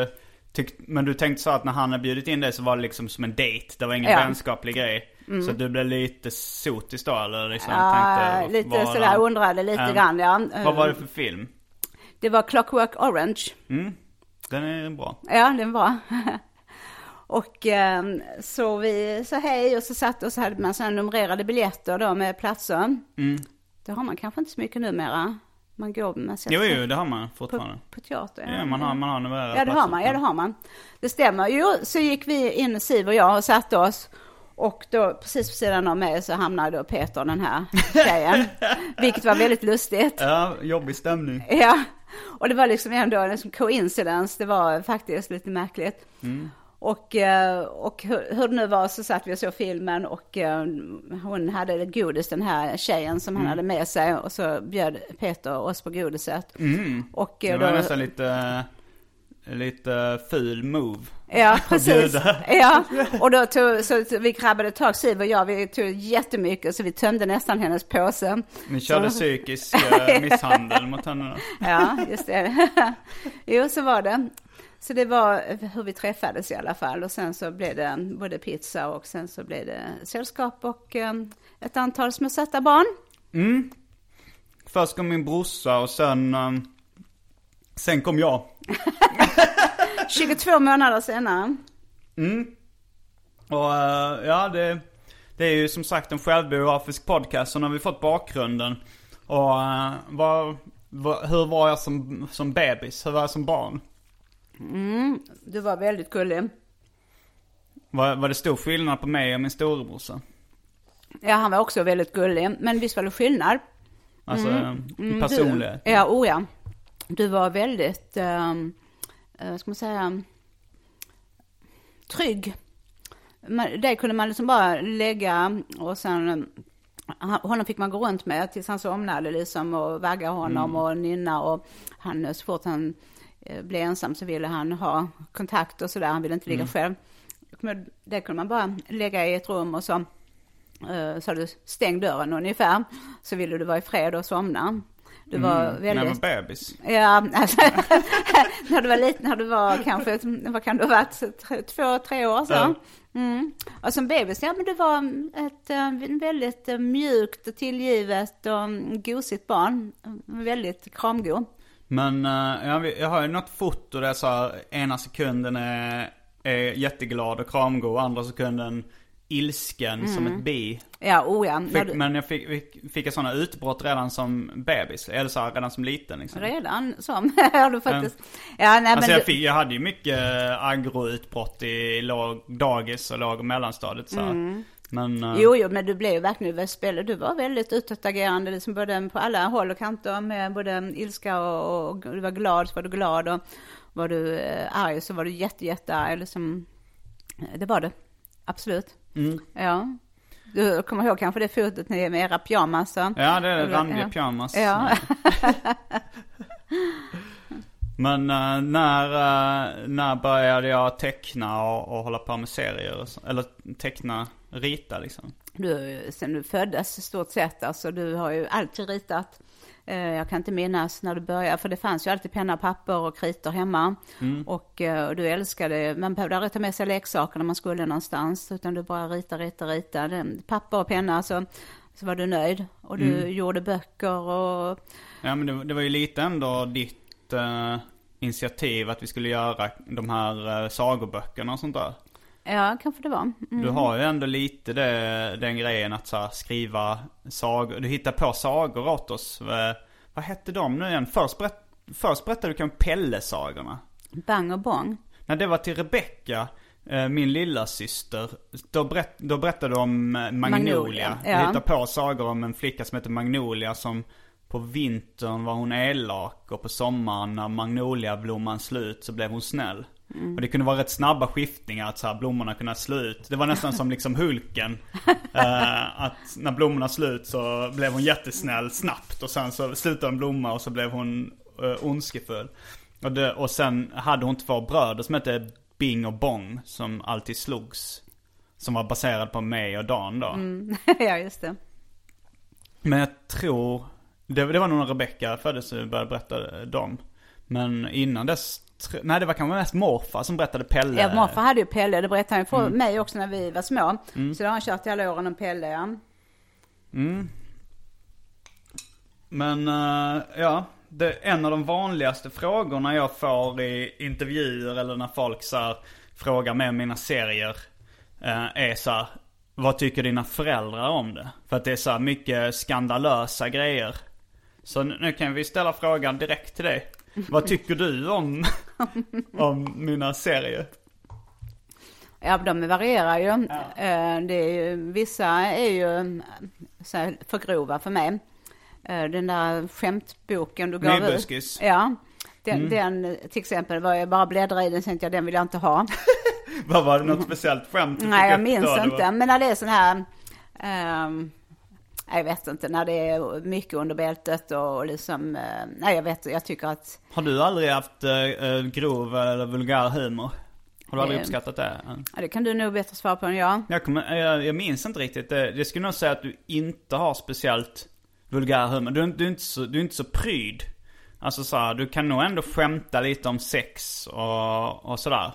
eh, tyck, men du tänkte så att när han har bjudit in dig så var det liksom som en dejt? Det var ingen Ja. Mm. vänskaplig grej? Så du blev lite sotis då eller liksom Ja, tänkte... lite sådär han- undrade lite Ja. grann ja. Vad var det för film? Det var Clockwork Orange. Den är bra. Ja, den var. och eh, så vi sa hej och så satt och så hade man sådana numrerade biljetter då med platser. Det har man kanske inte så mycket numera. Man går med sätter Jo, jo, det har man på, fortfarande. på teater. Ja, man har, man har numera Ja, det har man. Ja, det har man. Det stämmer. Jo, så gick vi in, Siv och jag, och satte oss. Och då, precis på sidan av mig, så hamnade då Peter, den här tjejen. vilket var väldigt lustigt. Ja, jobbig stämning. Ja, och det var liksom ändå en liksom coincidence. Det var faktiskt lite märkligt. Och, eh, och hur, hur det nu var så satt vi och såg filmen och eh, hon hade godis, den här tjejen som han hade med sig. Och så bjöd Peter oss på godiset. Och, eh, Det var då- nästan lite, lite ful move. Ja, precis. Ja, och då tog, så vi grabbade tag, Siv och jag, vi tog jättemycket så vi tömde nästan hennes påse. Ni körde Så- psykisk eh, misshandel mot henne då. Ja, just det. Jo, så var det. Så det var hur vi träffades i alla fall. Och sen så blev det både pizza och sen så blev det sällskap och eh, ett antal små söta barn. Först kom min brorsa och sen... eh, sen kom jag. 22 månader senare. Och eh, ja, det, det är ju som sagt en självbiografisk podcast, så nu har vi fått bakgrunden. Och uh, vad, vad, hur var jag som, som bebis? Hur var jag som barn? Du var väldigt gullig. Var, var det stor skillnad på mig och min storebrorsa? Ja, han var också väldigt gullig. Men visst var det skillnad? Alltså eh, i Mm, personlighet? Du, ja, oh ja. Du var väldigt, um, uh, ska man säga, trygg. Dig kunde man liksom bara lägga och sen, han- honom fick man gå runt med tills han somnade liksom och vagga honom och nynna och han, så fort han eh, blev ensam så ville han ha kontakt och sådär, han ville inte ligga själv. Men Det kunde man bara lägga i ett rum och så Eh, sa du stäng dörren ungefär, så ville du vara i fred och somna. Du var När jag väldigt... var bebis? Ja, alltså, när du var liten, när du var kanske, vad kan du ha varit, två, tre år så. Ja. Mm. Och som bebis, ja men du var ett eh, väldigt eh, mjukt och tillgivet och mm, gosigt barn. Väldigt kramgo. Men eh, jag, har ju något foto där jag sa ena sekunden är, är jätteglad och kramgod, andra sekunden ilsken som ett bi. Ja, oh ja. Fick, du, men jag fick, fick, fick jag sådana utbrott redan som bebis, eller så redan som liten liksom. redan som, har du faktiskt. Ja, nej Alltså men jag, fick, jag hade ju mycket eh, aggro-utbrott i låg, dagis och låg och mellanstadiet så här. Men, eh, Jo, jo, men du blev ju verkligen du spelare. Du var väldigt utåtagerande, liksom både på alla håll och kanter med både ilska och, och du var glad så var du glad och var du eh, arg så var du jätte, jättearg. Liksom, det var det, absolut. Ja. Du kommer ihåg kanske det fotot med era pyjamas? Ja, det är randiga pyjamas. Ja. Men eh, när, eh, när började jag teckna och, och hålla på med serier? så- Eller teckna, rita liksom? Du, sen du föddes i stort sett, alltså du har ju alltid ritat. Eh, Jag kan inte minnas när du började, för det fanns ju alltid penna, papper och kritor hemma. Och, eh, och du älskade, man behövde aldrig ta med sig leksaker när man skulle någonstans, utan du bara rita, rita, rita. Papper och penna, så, så var du nöjd. Och du gjorde böcker och, Ja men det, det var ju lite ändå ditt eh, initiativ att vi skulle göra de här uh, sagoböckerna och sånt där. Ja, kanske det var. Mm. Du har ju ändå lite det, den grejen att så här, skriva sagor. Du hittar på sagor åt oss. Vad hette de nu igen? Först, berätt, först berättade du kanske Pelle-sagorna. Bang och bång. När det var till Rebecca, eh, min lilla syster, då, berätt, då berättade du om eh, Magnolia. Magnolia, Du ja. hittar på sagor om en flicka som heter Magnolia som på vintern var hon elak och på sommaren när magnoliablomman slut så blev hon snäll. Och det kunde vara rätt snabba skiftningar att så här, blommorna kunde slå ut. Det var nästan som liksom Hulken. Eh, att när blommorna slut så blev hon jättesnäll snabbt och sen så slutade hon blomma och så blev hon uh, ondskefull. Och, det, och sen hade hon två bröder som hette Bing och Bong som alltid slogs. Som var baserad på mig och Dan då. ja, just det. Men jag tror, det, det var nog när Rebecca föddes vi började berätta dem. Men innan dess, nej det var kanske mest morfar som berättade Pelle. Ja, morfar hade ju Pelle, det berättade han för Mm. mig också när vi var små. Så det har han kört i alla åren om Pelle, ja. Men eh, ja, det, en av de vanligaste frågorna jag får i intervjuer eller när folk så här, frågar om mina serier eh, är så här, vad tycker dina föräldrar om det? För att det är så här mycket skandalösa grejer. Så nu nu kan vi ställa frågan direkt till dig. Vad tycker du om, om mina serier? Ja, de varierar ju. Eh, Det är ju vissa är ju så för grova för mig. Eh, Den där skämtboken du gav ut. Nybuskis. Ja. Den, den till exempel var jag bara bläddra i den tänkte jag den vill jag inte ha. Vad var det något speciellt skämt du Nej, jag minns då? Inte. Men när det är sån här, ehm, jag vet inte, när det är mycket under bältet och liksom, eh, nej jag vet, jag tycker att, Har du aldrig haft eh, eh, grov eller vulgär humor? Har du aldrig Eh. uppskattat det? ja, det kan du nog bättre svara på än jag. Jag, kommer, jag, jag minns inte riktigt. Det, jag skulle nog säga att du inte har speciellt vulgär humor. Du, är- du, är, inte så, du är inte så pryd. Alltså så här, du kan nog ändå skämta lite om sex och, och sådär.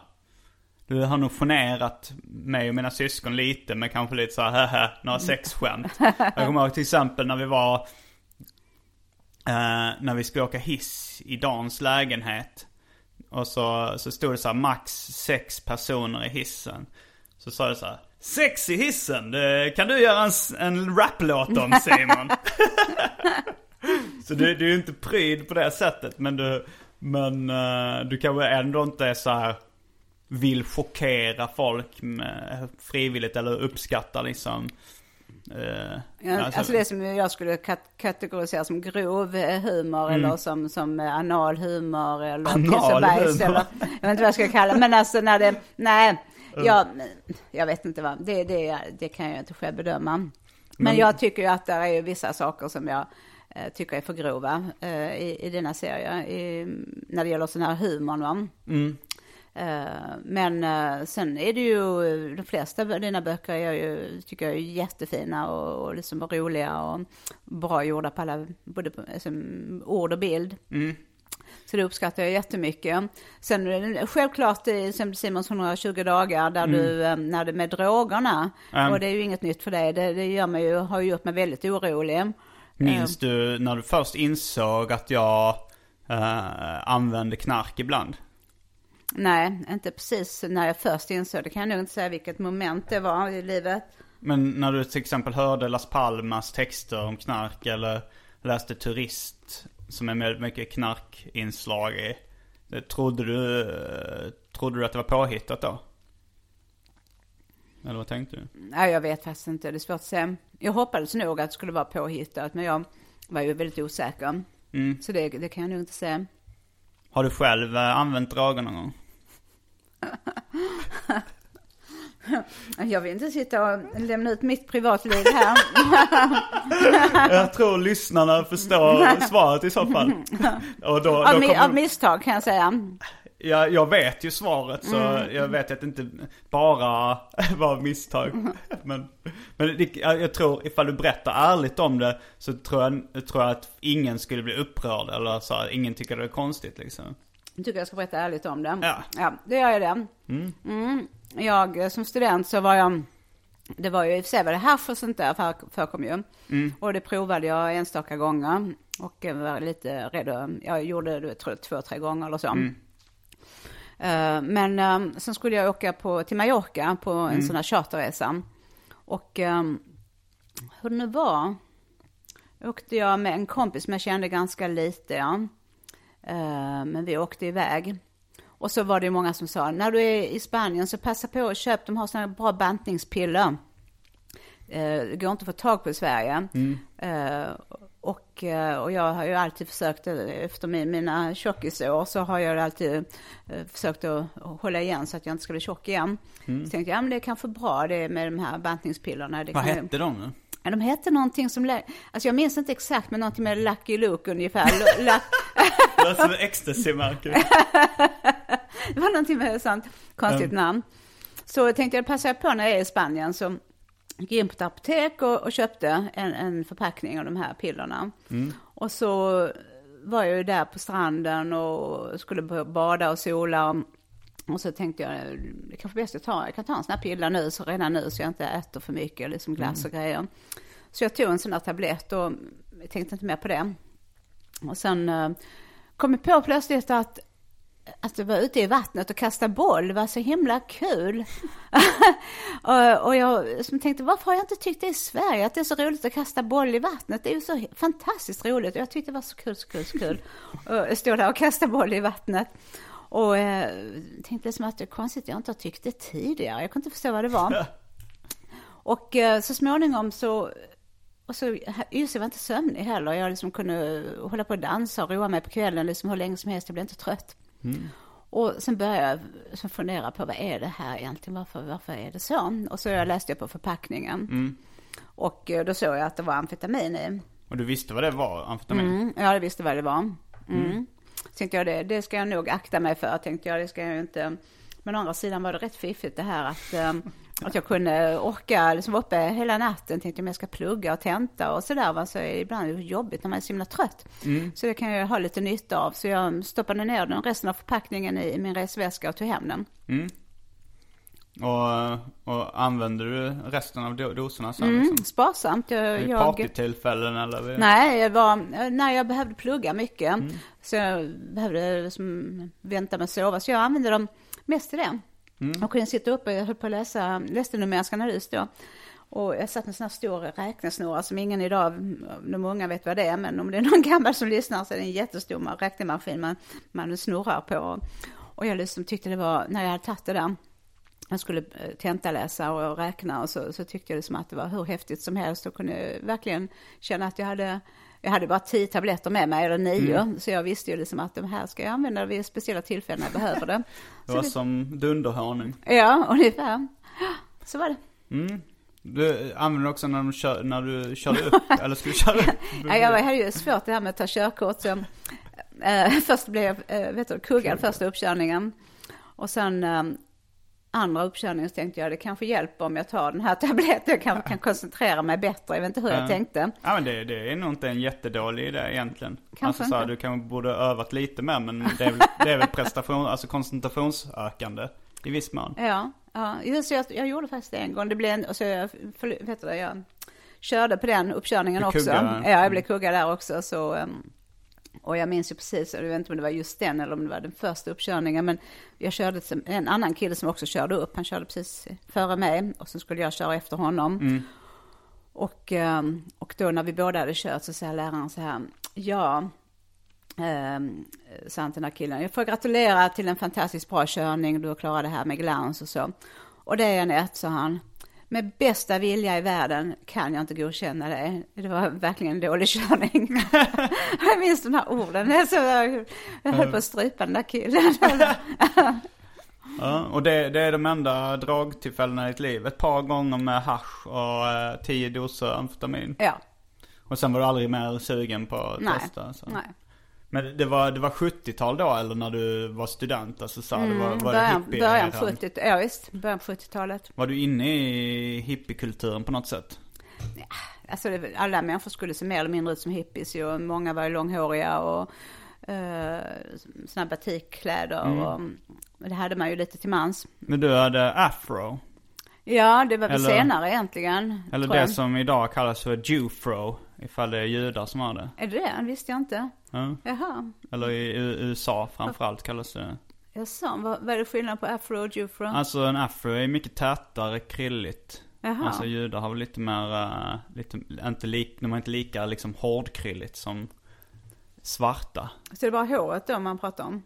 Du har nog generat mig och mina syskon lite med kanske lite så här, "Haha, några sexskämt. Jag kommer ihåg till exempel när vi var, eh, när vi skulle åka hiss i Dans lägenhet. Och så, så stod det så här max sex personer i hissen. Så sa det så här. Sex i hissen, det kan du göra en, en raplåt om Simon. så du, du är ju inte pryd på det sättet. Men du, men eh, du kanske ändå inte är så här vill chockera folk med, frivilligt eller uppskatta liksom. eh, Ja, alltså, det som jag skulle kat- kategorisera som grov eh, humor eller som, som eh, anal humor eller Mm. Anal bajs eller jag vet inte vad jag ska kalla det. Men alltså när det, nej, jag, jag vet inte vad, det, det, det kan jag inte själv bedöma. Men, jag tycker ju att det är ju vissa saker som jag eh, tycker är för grova eh, i, i denna serie. I, när det gäller sån här humor. Va? Eh, men eh, sen är det ju, de flesta av dina böcker är ju, tycker jag är jättefina och, och liksom roliga och bra gjorda på alla, både på, alltså, ord och bild. Så det uppskattar jag jättemycket. Sen det självklart som Simons 120 dagar där du, eh, när det med drogerna, Mm. och det är ju inget nytt för dig, det, det gör mig ju, har ju gjort mig väldigt orolig. Minns du när du först insåg att jag eh, använde knark ibland? Nej, inte precis när jag först insåg, det kan jag nog inte säga vilket moment det var i livet. Men när du till exempel hörde Las Palmas texter om knark eller läste Turist som är mycket knarkinslag i. det- Trodde du, eh, trodde du att det var påhittat då? Eller vad tänkte du? Nej, jag vet faktiskt inte. Det är svårt att säga. Jag hoppades nog att det skulle vara påhittat, men jag var ju väldigt osäker. Så det, det kan jag nog inte säga. Har du själv eh, använt droger någon gång? Jag vill inte sitta och lämna ut mitt privatliv här. Jag tror lyssnarna förstår svaret i så fall. Och då, Av, då kommer- av misstag kan jag säga. jag, jag vet ju svaret så jag vet att det inte bara var misstag. Men, men det, jag, tror ifall du berättar ärligt om det så tror jag, tror jag att ingen skulle bli upprörd eller så ingen tycker det är konstigt liksom. Jag tycker jag ska berätta ärligt om det. Ja. ja det gör jag det. Mm. Jag eh, som student så var jag, det var ju i och för sig var det hasch och sånt där för, förekom ju. Och det provade jag enstaka gånger. Och var lite rädd, jag gjorde det tror jag, två, tre gånger eller så. Eh, Men eh, sen skulle jag åka på, till Mallorca på en sån här charterresa. Och eh, hur det nu var, åkte jag med en kompis som jag kände ganska lite. Ja. Eh, Men vi åkte iväg. Och så var det ju många som sa, när du är i Spanien så passa på att köpa, de har sådana bra bantningspiller. Eh, Det går inte att få tag på i Sverige. Eh, Och, och jag har ju alltid försökt, efter min, mina tjockisår, så har jag alltid försökt att hålla igen så att jag inte ska bli tjock igen. Mm. Så tänkte jag, ja men det är kanske bra det med de här bantningspillerna. Det Vad hette de nu? Ja, de hette någonting som, alltså jag minns inte exakt, men någonting med Lucky Luke ungefär. det var som ecstasy-märke. det var någonting med ett sånt konstigt mm. namn. Så jag tänkte jag passar på när jag är i Spanien så gick in på ett apotek och, och köpte en, en, förpackning av de här pillerna. Mm. Och så var jag ju där på stranden och skulle bada och sola. Och, och så tänkte jag, det kanske bäst att ta, jag kan ta en sån här pilla nu, så redan nu, så jag inte äter för mycket, liksom glass och mm. grejer. Så jag tog en sån här tablett och tänkte inte mer på det. Och sen uh, kom jag på plötsligt att att vara ute i vattnet och kasta boll var så himla kul. och, och, jag som tänkte, varför har jag inte tyckt det i Sverige, att det är så roligt att kasta boll i vattnet? Det är ju så fantastiskt roligt. Jag tyckte det var så kul, så kul, så kul. och stå där och kasta boll i vattnet. Och eh, tänkte liksom att det är konstigt jag inte har tyckt det tidigare. Jag kunde inte förstå vad det var. och eh, så småningom så och så, jag var inte sömnig heller. Jag liksom kunde hålla på och dansa och roa mig på kvällen liksom hur länge som helst. Jag blev inte trött. Mm. Och sen började jag liksom fundera på vad är det här egentligen? Varför, varför är det så? Och så jag läste jag på förpackningen. Mm. Och eh, då såg jag att det var amfetamin i. Och du visste vad det var, amfetamin? Mm, ja, jag visste vad det var. Mm. Tänkte jag det, det ska jag nog akta mig för, tänkte jag. Det ska jag inte. Men å andra sidan var det rätt fiffigt det här att um, att jag kunde orka liksom vara uppe hela natten. Tänkte om jag ska plugga och tenta och sådär. Så ibland är det jobbigt när man är så himla trött. Mm. Så det kan jag ha lite nytta av. Så jag stoppade ner den resten av förpackningen i min resväska och tog hem den. Mm. Och, och använder du resten av doserna sen? Mm, liksom? Sparsamt. Jag, Vid partytillfällen eller? Nej, jag var, när jag behövde plugga mycket. Mm. Så jag behövde liksom vänta med att sova. Så jag använde dem mest till det. Mm. Och kunde sitta uppe, jag höll på att läsa, läste numerisk analys då. Och jag satt med en sån här stor räknesnurra som ingen idag, de unga vet vad det är, men om det är någon gammal som lyssnar så är det en jättestor räknemaskin man, man snurrar på. Och jag liksom tyckte det var, när jag hade tagit det där, jag skulle eh, tentaläsa och räkna och så, så tyckte jag det som att det var hur häftigt som helst och kunde verkligen känna att jag hade jag hade bara tio tabletter med mig, eller nio, mm. så jag visste ju liksom att de här ska jag använda vid speciella tillfällen när jag behöver det. Det var det... som dunderhörning. Ja, ungefär. Så var det. Mm. Du använde också när, de kör, när du körde upp, eller skulle köra upp? ja, jag hade ju svårt det här med att ta körkort. Så, äh, först blev jag, vet du, kuggad första uppkörningen. Och sen äh, andra uppkörningen så tänkte jag det kanske hjälper om jag tar den här tabletten. Jag kanske kan koncentrera mig bättre. Jag vet inte hur jag tänkte. Ja men det, det är nog inte en jättedålig idé egentligen. Kanske alltså, så du kanske borde övat lite mer men det är väl, det är väl prestation, alltså koncentrationsökande i viss mån. Ja, ja. Just, jag, jag gjorde faktiskt det en gång. Det blev en, alltså, jag, vet du, jag körde på den uppkörningen också. Ja, jag blev kuggad där också. Så, um, och jag minns ju precis, jag vet inte om det var just den eller om det var den första uppkörningen, men jag körde en annan kille som också körde upp. Han körde precis före mig och så skulle jag köra efter honom. Mm. Och, ehm, och då när vi båda hade kört så säger läraren så här, ja, eh, sa han till den här killen, jag får gratulera till en fantastiskt bra körning, du har klarat det här med glans och så. Och det är en ett, sa han med bästa vilja i världen kan jag inte godkänna det. Det var verkligen en dålig körning. jag minns de här orden. Så jag, jag höll på att strypa den där killen. ja, och det, det, är de enda dragtillfällena i ditt liv. Ett par gånger med hash och eh, tio doser amfetamin. Ja. Och sen var du aldrig mer sugen på att Nej. testa? Så. Nej. Men det var, det var 70-tal då eller när du var student? Alltså så mm, det var, var början, det början 70, ja visst, början på 70-talet. Var du inne i hippiekulturen på något sätt? Ja, alltså det, alla människor skulle se mer eller mindre ut som hippies och många var ju långhåriga och uh, såna batikkläder mm. och det hade man ju lite till mans. Men du hade afro? Ja, det var väl eller, senare egentligen. Eller det som idag kallas för jufro, ifall det är judar som har det. Är det det? visste jag inte. Ja. Jaha. Eller i USA framförallt kallas det. Jaså, vad, vad är det skillnad på afro och jufro? Alltså en afro är mycket tätare, krilligt. Jaha. Alltså judar har väl lite mer, uh, lite, inte lik, de är inte lika liksom hårdkrylligt som svarta. Så det är bara håret då man pratar om?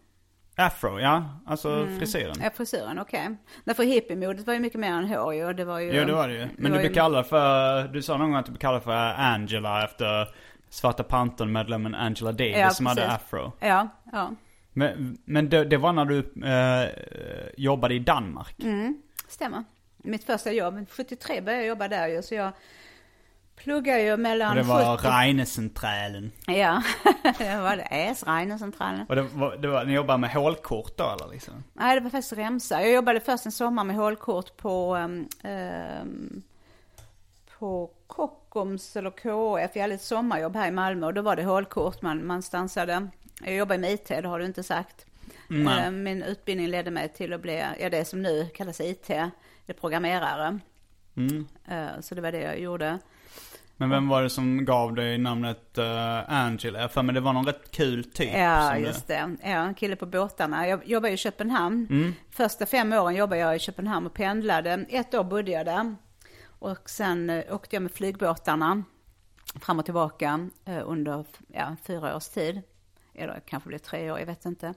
Afro, ja. Alltså mm. frisyren. Ja, frisyren, okej. Okay. Därför hippiemodet var ju mycket mer än hår ju. Det var ju... Jo, det var det ju. Men du blev kallad för, du sa någon gång att du blev kallad för Angela efter Svarta Pantern-medlemmen Angela Davis Ja, som hade precis. afro. Ja, ja. Men, men det, det var när du eh, jobbade i Danmark? Mm. Stämmer. Mitt första jobb, 73 började jag jobba där ju, så jag pluggar ju mellan Och det var 70 Reinecentralen. Ja, det var det. Es, Reinercentralen. Och det var, det var, ni jobbade med hålkort då eller liksom? Nej, det var faktiskt remsa. Jag jobbade först en sommar med hålkort på, um, um, på Kockums eller KF. Jag hade ett sommarjobb här i Malmö och då var det hålkort man, man stansade. Jag jobbar med IT, det har du inte sagt. Nej. Eh, Min utbildning ledde mig till att bli, ja det som nu kallas IT, det programmerare. Mm. Eh, Så det var det jag gjorde. Men vem var det som gav dig namnet uh, Angela? Jag har för mig det var någon rätt kul typ. Ja, just det. Ja, en kille på båtarna. Jag jobbar i Köpenhamn. Första fem åren jobbade jag i Köpenhamn och pendlade. Ett år bodde jag där. Och sen eh, åkte jag med flygbåtarna fram och tillbaka eh, under ja, fyra års tid. Eller kanske blev tre år, jag vet inte.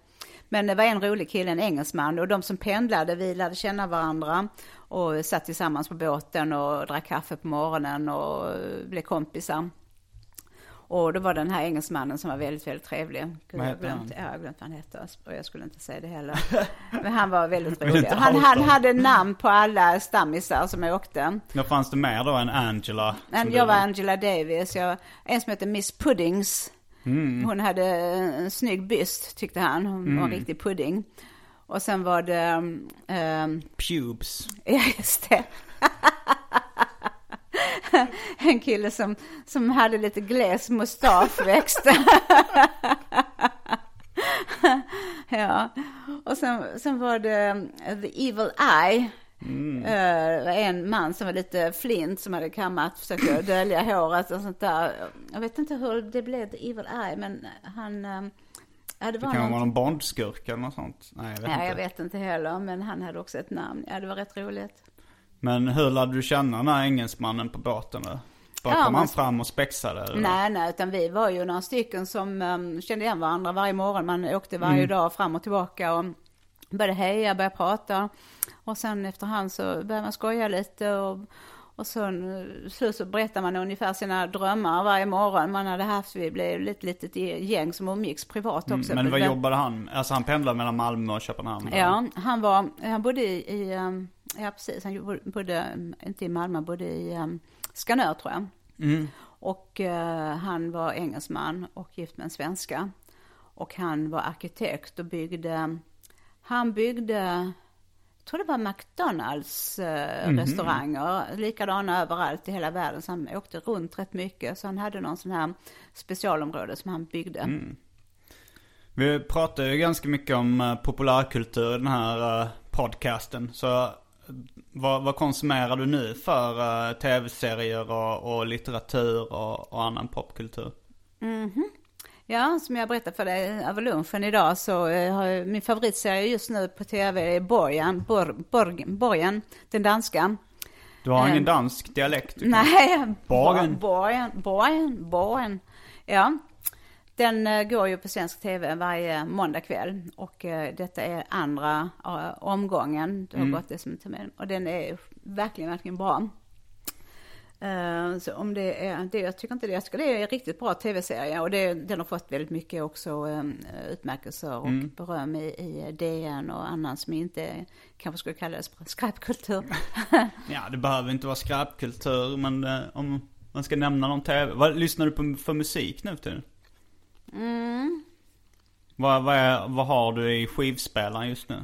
Men det var en rolig kille, en engelsman. Och de som pendlade, vi lärde känna varandra. Och satt tillsammans på båten och drack kaffe på morgonen och blev kompisar. Och då var den här engelsmannen som var väldigt, väldigt trevlig. Gud, jag har glömt, ja, jag glömt vad han heter. Och jag skulle inte säga det heller. Men han var väldigt rolig. Han, han hade namn på alla stammisar som jag åkte. Vad fanns det mer då än Angela? Men jag var Angela Davis. Jag, en som heter Miss Puddings. Hon hade en snygg byst tyckte han. Hon var en riktig pudding. Och sen var det, um, Pubes. ja just det. en kille som, som hade lite gles mustaschväxt. ja, och sen, sen var det um, The Evil Eye. Eh, det var en man som var lite flint som hade kammat, försökte dölja håret och sånt där. Jag vet inte hur det blev The Evil Eye, men han... Ja, det Det kan vara någon Bondskurk eller något sånt. Nej, jag vet Ja, inte. jag vet inte heller, men han hade också ett namn. Ja, det var rätt roligt. Men hur lärde du känna den här engelsmannen på båten då? Bara Ja, kom han fram och spexade? Eller? Nej, nej, utan vi var ju några stycken som um, kände igen varandra varje morgon. Man åkte varje Mm. dag fram och tillbaka och började heja, började prata. Och sen efterhand så började man skoja lite och, och sen eh, slut så berättade man ungefär sina drömmar varje morgon man hade haft. Vi blev ett litet gäng som umgicks privat också. Mm, Men vad jobbade han? Alltså han pendlade mellan Malmö och Köpenhamn? Ja, han var, han bodde i, i um, ja precis, han bodde, um, inte i Malmö, han bodde i um, Skanör tror jag. Mm. Och eh, han var engelsman och gift med en svenska. Och han var arkitekt och byggde, han byggde, tror det var McDonalds eh, Mhm. restauranger, likadana överallt i hela världen. Så han åkte runt rätt mycket. Så han hade någon sån här specialområde som han byggde. Mm. Vi pratar ju ganska mycket om eh, populärkultur i den här eh, podcasten. Så eh, vad, vad konsumerar du nu för tv-serier och, och litteratur och, och annan popkultur? Ja, som jag berättade för dig över lunchen idag så eh, har jag, min favoritserie just nu på tv är Borgen, Bor, Borgen, Borgen den danska. Du har ingen Ehm, dansk dialekt? du Nej, Borgen. Borgen, Borgen, Borgen. Ja, den eh, går ju på svensk tv varje måndagkväll och eh, detta är andra eh, omgången. Det har gått det som en termin och den är verkligen, verkligen bra. Eh, så om det är, det, jag tycker inte det, jag tycker det är en riktigt bra tv-serie och det, den har fått väldigt mycket också eh, utmärkelser och beröm i, i DN och annan som inte kanske skulle kallas skräpkultur. Ja, det behöver inte vara skräpkultur, men eh, om man ska nämna någon tv. Vad lyssnar du på för musik nu tiden? Mm. Vad, vad, är, vad har du i skivspelaren just nu?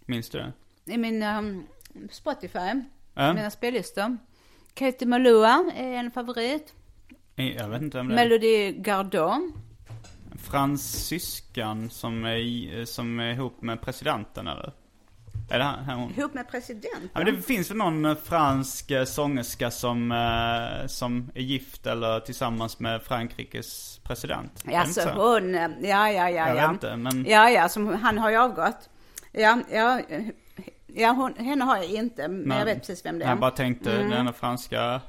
Minns du det? I min um, Spotify, Ja. mina spellistor. Katie Malua är en favorit. Jag vet inte vem det är. Melody Gardot. Fransyskan som är, i- som är ihop med presidenten eller? Är det han, hon? Ihop med presidenten. Ja, men det finns väl någon eh, fransk eh, sångerska som, eh, som är gift eller tillsammans med Frankrikes president? Inte så? hon, eh, ja ja ja Jag ja. vet inte, men- Ja ja, som, han har ju avgått. Ja, ja, eh, ja hon, henne har jag inte, men Nej. jag vet precis vem det är. Jag bara tänkte, den enda franska,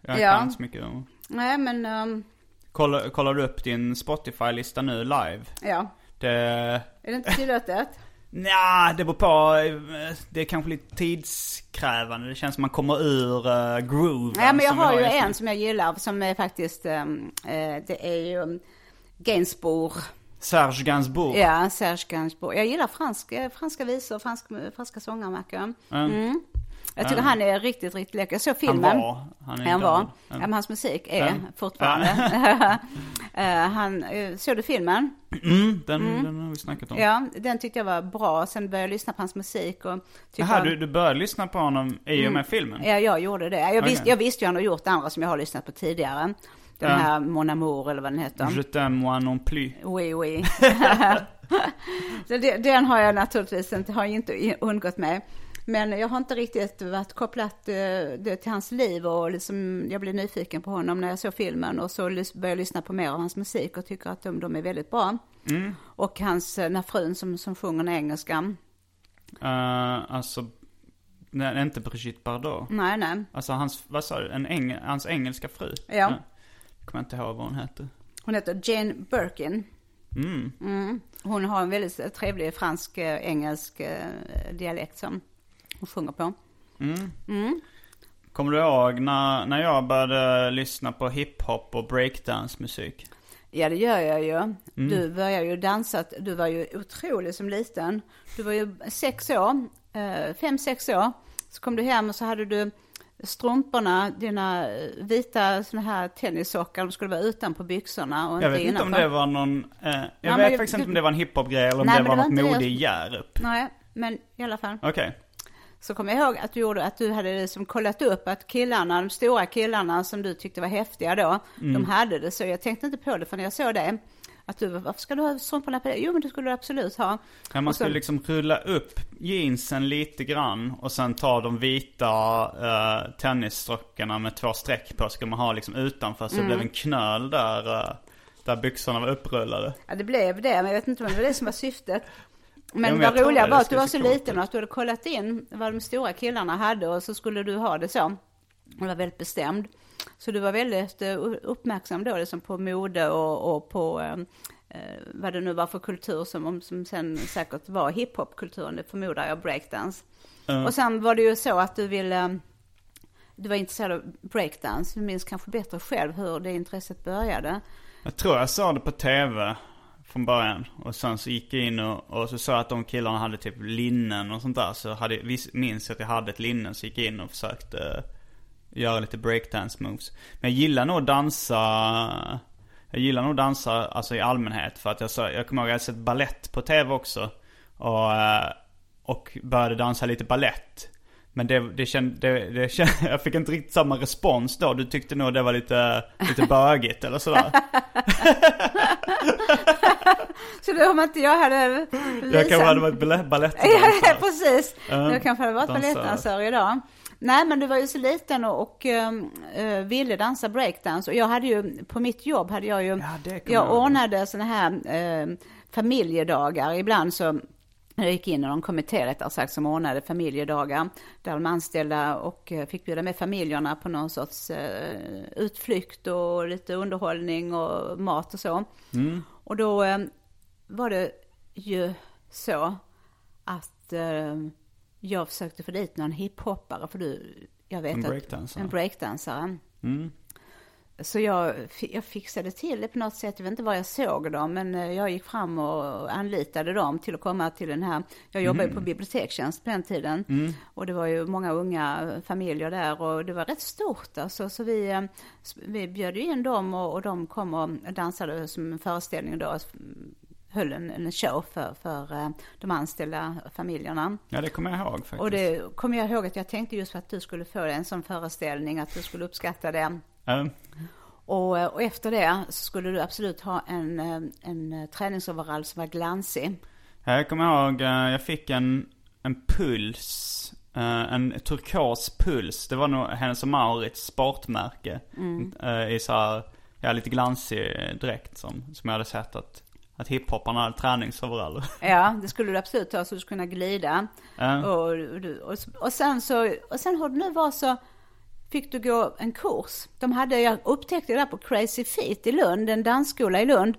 jag Ja. kan inte så mycket om. Nej men, um, Kollar, kollar du upp din Spotify-lista nu live? ja. Det, Är det inte tillåtet? Nja, det beror på. eh, Det är kanske lite tidskrävande. Det känns som man kommer ur uh, grooven. Ja, men jag har ju en som jag gillar som är faktiskt, ehm, eh, det är ju um, Gainsbourg. Serge Gainsbourg. Ja, Serge Gainsbourg. Jag gillar franska, franska visor, franska, franska sånger märker jag. Mm. Jag tycker han är riktigt, riktigt läcker. Jag såg Han filmen. var. Han är Han var. Ja. Ja, men hans musik är Ja. fortfarande. Eh, han, eh, såg du filmen? Mm, den, den har vi snackat om. Ja, den tyckte jag var bra. Sen började jag lyssna på hans musik och Jaha, han- du, du började lyssna på honom i och med filmen? Ja, jag gjorde det. Jag, Okej. visste, jag visste ju han har gjort andra som jag har lyssnat på tidigare. Den Ja. här Mon Amour eller vad den heter. Je t'aime moi non plus. Oui, oui. så det, den har jag naturligtvis inte, har inte undgått mig. Men jag har inte riktigt varit kopplat eh, det till hans liv och liksom, jag blev nyfiken på honom när jag såg filmen och så började jag lyssna på mer av hans musik och tycker att de, de är väldigt bra. Och hans, eh, den här frun som, som sjunger den engelska. Uh, alltså, nej, inte Brigitte Bardot. Nej, nej. Alltså hans, vad sa du? En eng, hans engelska fru? Ja. Jag kommer inte ihåg vad hon hette. Hon heter Jane Birkin. Mm. Mm. Hon har en väldigt trevlig fransk-engelsk eh, dialekt som hon sjunger på. Kommer du ihåg när, när jag började lyssna på hiphop och breakdance-musik? Ja, det gör jag ju. Mm. Du började ju dansa, du var ju otrolig som liten. Du var ju sex år, eh, fem, sex år. Så kom du hem och så hade du strumporna, dina eh, vita såna här tennissockar, de skulle vara utanpå byxorna och Jag vet inte inte om innanför. det var någon, eh, jag men vet jag- faktiskt inte du- om det var en hiphop-grej eller om Nej, det var det något var inte mode det. i Hjärup. Nej, men i alla fall. Okej. Så kommer jag ihåg att du gjorde, att du hade liksom kollat upp att killarna, de stora killarna som du tyckte var häftiga då, Mm. de hade det. Så jag tänkte inte på det för när jag såg det. Att du, varför ska du ha strumporna på det? Jo men det skulle du absolut ha. Ja, man skulle liksom rulla upp jeansen lite grann och sen ta de vita uh, tennisstrockarna med två streck på. Ska man ha liksom utanför så det blev en knöl där, eh, där byxorna var upprullade. Ja det blev det, men jag vet inte om det var det som var syftet. Men, men jag vad tror roliga det, var det att du var så liten och att du hade kollat in vad de stora killarna hade och så skulle du ha det så. Du var väldigt bestämd. Så du var väldigt eh, uppmärksam då liksom på mode och, och på eh, eh, vad det nu var för kultur som, om- som sen säkert var hiphopkulturen, det förmodar jag, breakdance. Och sen var det ju så att du ville, du var intresserad av breakdance. Du minns kanske bättre själv hur det intresset började. Jag tror jag såg det på tv från början. Och sen så gick jag in och, och så jag att de killarna hade typ linnen och sånt där. Så hade, minns jag att jag hade ett linne så gick jag in och försökte eh, göra lite breakdance moves. Men jag gillar nog att dansa, jag gillar nog att dansa alltså i allmänhet. För att jag, så, jag kommer ihåg att jag sett ballett på tv också. Och, eh, och började dansa lite ballett. Men det, det kände, det, det kände, jag fick inte riktigt samma respons då. Du tyckte nog det var lite, lite bögigt eller sådär. Så då om inte jag hade Jag visat- kanske hade varit ballett- Ja, balettdansare. precis. Ja, jag kanske hade varit dansare. balettdansör idag. Nej, men du var ju så liten och, och eh, ville dansa breakdance. Och jag hade ju, på mitt jobb hade jag ju, kommer jag ordnade sådana här eh, familjedagar. Ibland så jag gick in i någon kommitté rättare sagt som ordnade familjedagar där de anställda och eh, fick bjuda med familjerna på någon sorts eh, utflykt och lite underhållning och mat och så. Och då eh, var det ju så att eh, jag försökte få dit någon hiphoppare för du, jag vet En att, breakdansare. en breakdansare. Mm. Så jag, jag fixade till det på något sätt. Jag vet inte var jag såg dem, men eh, jag gick fram och anlitade dem till att komma till den här. Jag jobbade ju på bibliotekstjänst på den tiden. Och det var ju många unga familjer där och det var rätt stort alltså. Så vi, eh, vi bjöd in dem och, och de kom och dansade som en föreställning då. Höll en, en show för, för eh, de anställda familjerna. Ja, det kommer jag ihåg faktiskt. Och det kommer jag ihåg att jag tänkte just för att du skulle få en sån föreställning, att du skulle uppskatta det. Ja. Och, och efter det så skulle du absolut ha en, eh, en träningsoverall som var glansig. Ja, Jag kommer ihåg, eh, jag fick en, en puls. eh, En turkos puls. Det var nog Hennes och Mauritz sportmärke. eh, I så här, ja lite glansig dräkt som, som jag hade sett att, att hiphopparna hade träningsoveraller. Ja, det skulle du absolut ha så du skulle kunna glida. Ja. Och, och, och, sen så, och sen har du nu var så, fick du gå en kurs. De hade, jag upptäckte det där på Crazy Feet i Lund, en dansskola i Lund.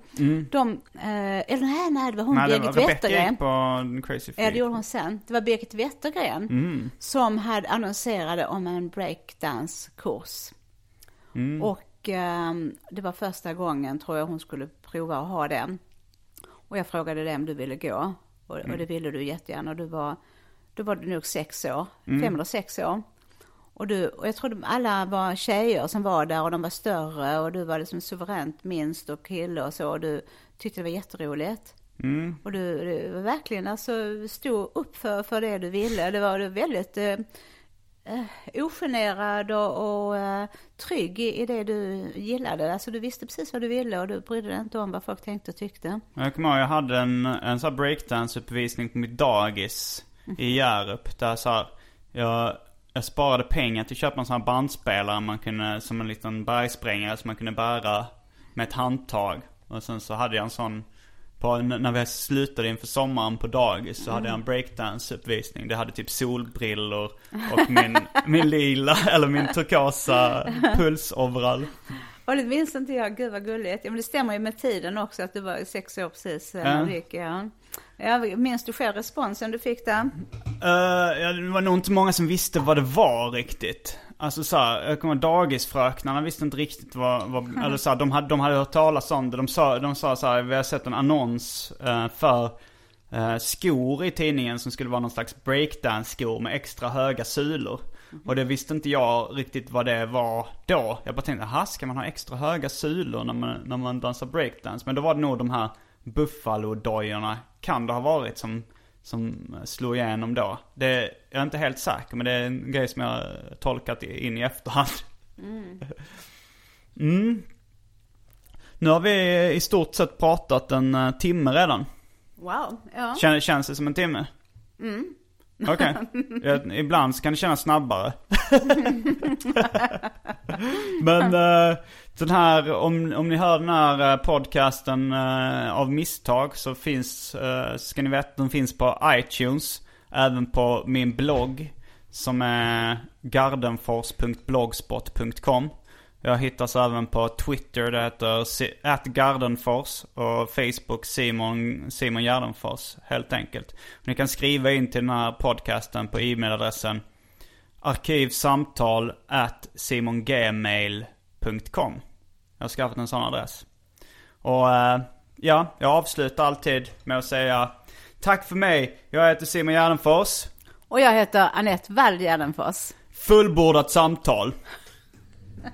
De, eh, eller nej, nej, det var hon Nej, det Birgit Wettergren. gick på Crazy Ja, det Feet. gjorde hon sen. Det var Birgit Wettergren Mm. som hade annonserade om en breakdance-kurs. Mm. Och ehm, det var första gången, tror jag, hon skulle prova att ha den. Och jag frågade dig om du ville gå. Och, Mm. och det ville du jättegärna. Och du var, då var du nog sex år, Mm. fem eller sex år. Och, du, och jag tror de alla var tjejer som var där och de var större och du var liksom suveränt minst och kille och så. Och du tyckte det var jätteroligt. Mm. Och du, du verkligen alltså stod upp för, för det du ville. Det var du väldigt eh, eh, ogenerad och, och eh, trygg i, i det du gillade. Alltså du visste precis vad du ville och du brydde dig inte om vad folk tänkte och tyckte. Jag kommer ihåg, jag hade en, en sån här breakdance-uppvisning på mitt dagis i Hjärup. Där så här, jag, jag sparade pengar till att köpa en sån här bandspelare man kunde, som en liten bergsprängare som man kunde bära med ett handtag. Och sen så hade jag en sån, på, när vi slutade inför sommaren på dagis så hade jag en breakdance-uppvisning. Det hade typ solbrillor och min, min lila, eller min turkosa pulsoverall. Och det minns inte jag, gud vad gulligt. Ja, men det stämmer ju med tiden också att du var sex år precis eh, när du gick. Ja. Ja, minns du själv responsen du fick där? Uh, ja, det var nog inte många som visste vad det var riktigt. Alltså så här, jag kommer dagisfröknarna visste inte riktigt vad, vad eller så här, de, hade, de hade hört talas om det. De sa, de sa så här, vi har sett en annons eh, för eh, skor i tidningen som skulle vara någon slags breakdance-skor med extra höga sulor. Och det visste inte jag riktigt vad det var då. Jag bara tänkte, aha, ska man ha extra höga sulor när man, när man dansar breakdance? Men då var det nog de här Buffalo-dojorna, kan det ha varit, som, som slog igenom då. Det, jag är inte helt säker, men det är en grej som jag har tolkat in i efterhand. Mm. Nu har vi i stort sett pratat en eh, timme redan. Wow, ja. Kän, känns det som en timme? Mm. Okej. Ja, Ibland kan det kännas snabbare. Men eh, den här, om, om ni hör den här eh, podcasten eh, av misstag så finns, ska ni veta, den finns på iTunes. Även på min blogg som är gardenfors.blogspot.com. Jag hittas även på Twitter, det heter Si- at Gardenfors och Facebook Simon, Simon Gardenfors helt enkelt. Ni kan skriva in till den här podcasten på e-mailadressen arkivsamtal at simongmail.com. Jag har skaffat en sån adress. Och eh, ja, jag avslutar alltid med att säga tack för mig. Jag heter Simon Gärdenfors. Och jag heter Anette Wald Gärdenfors. Fullbordat samtal.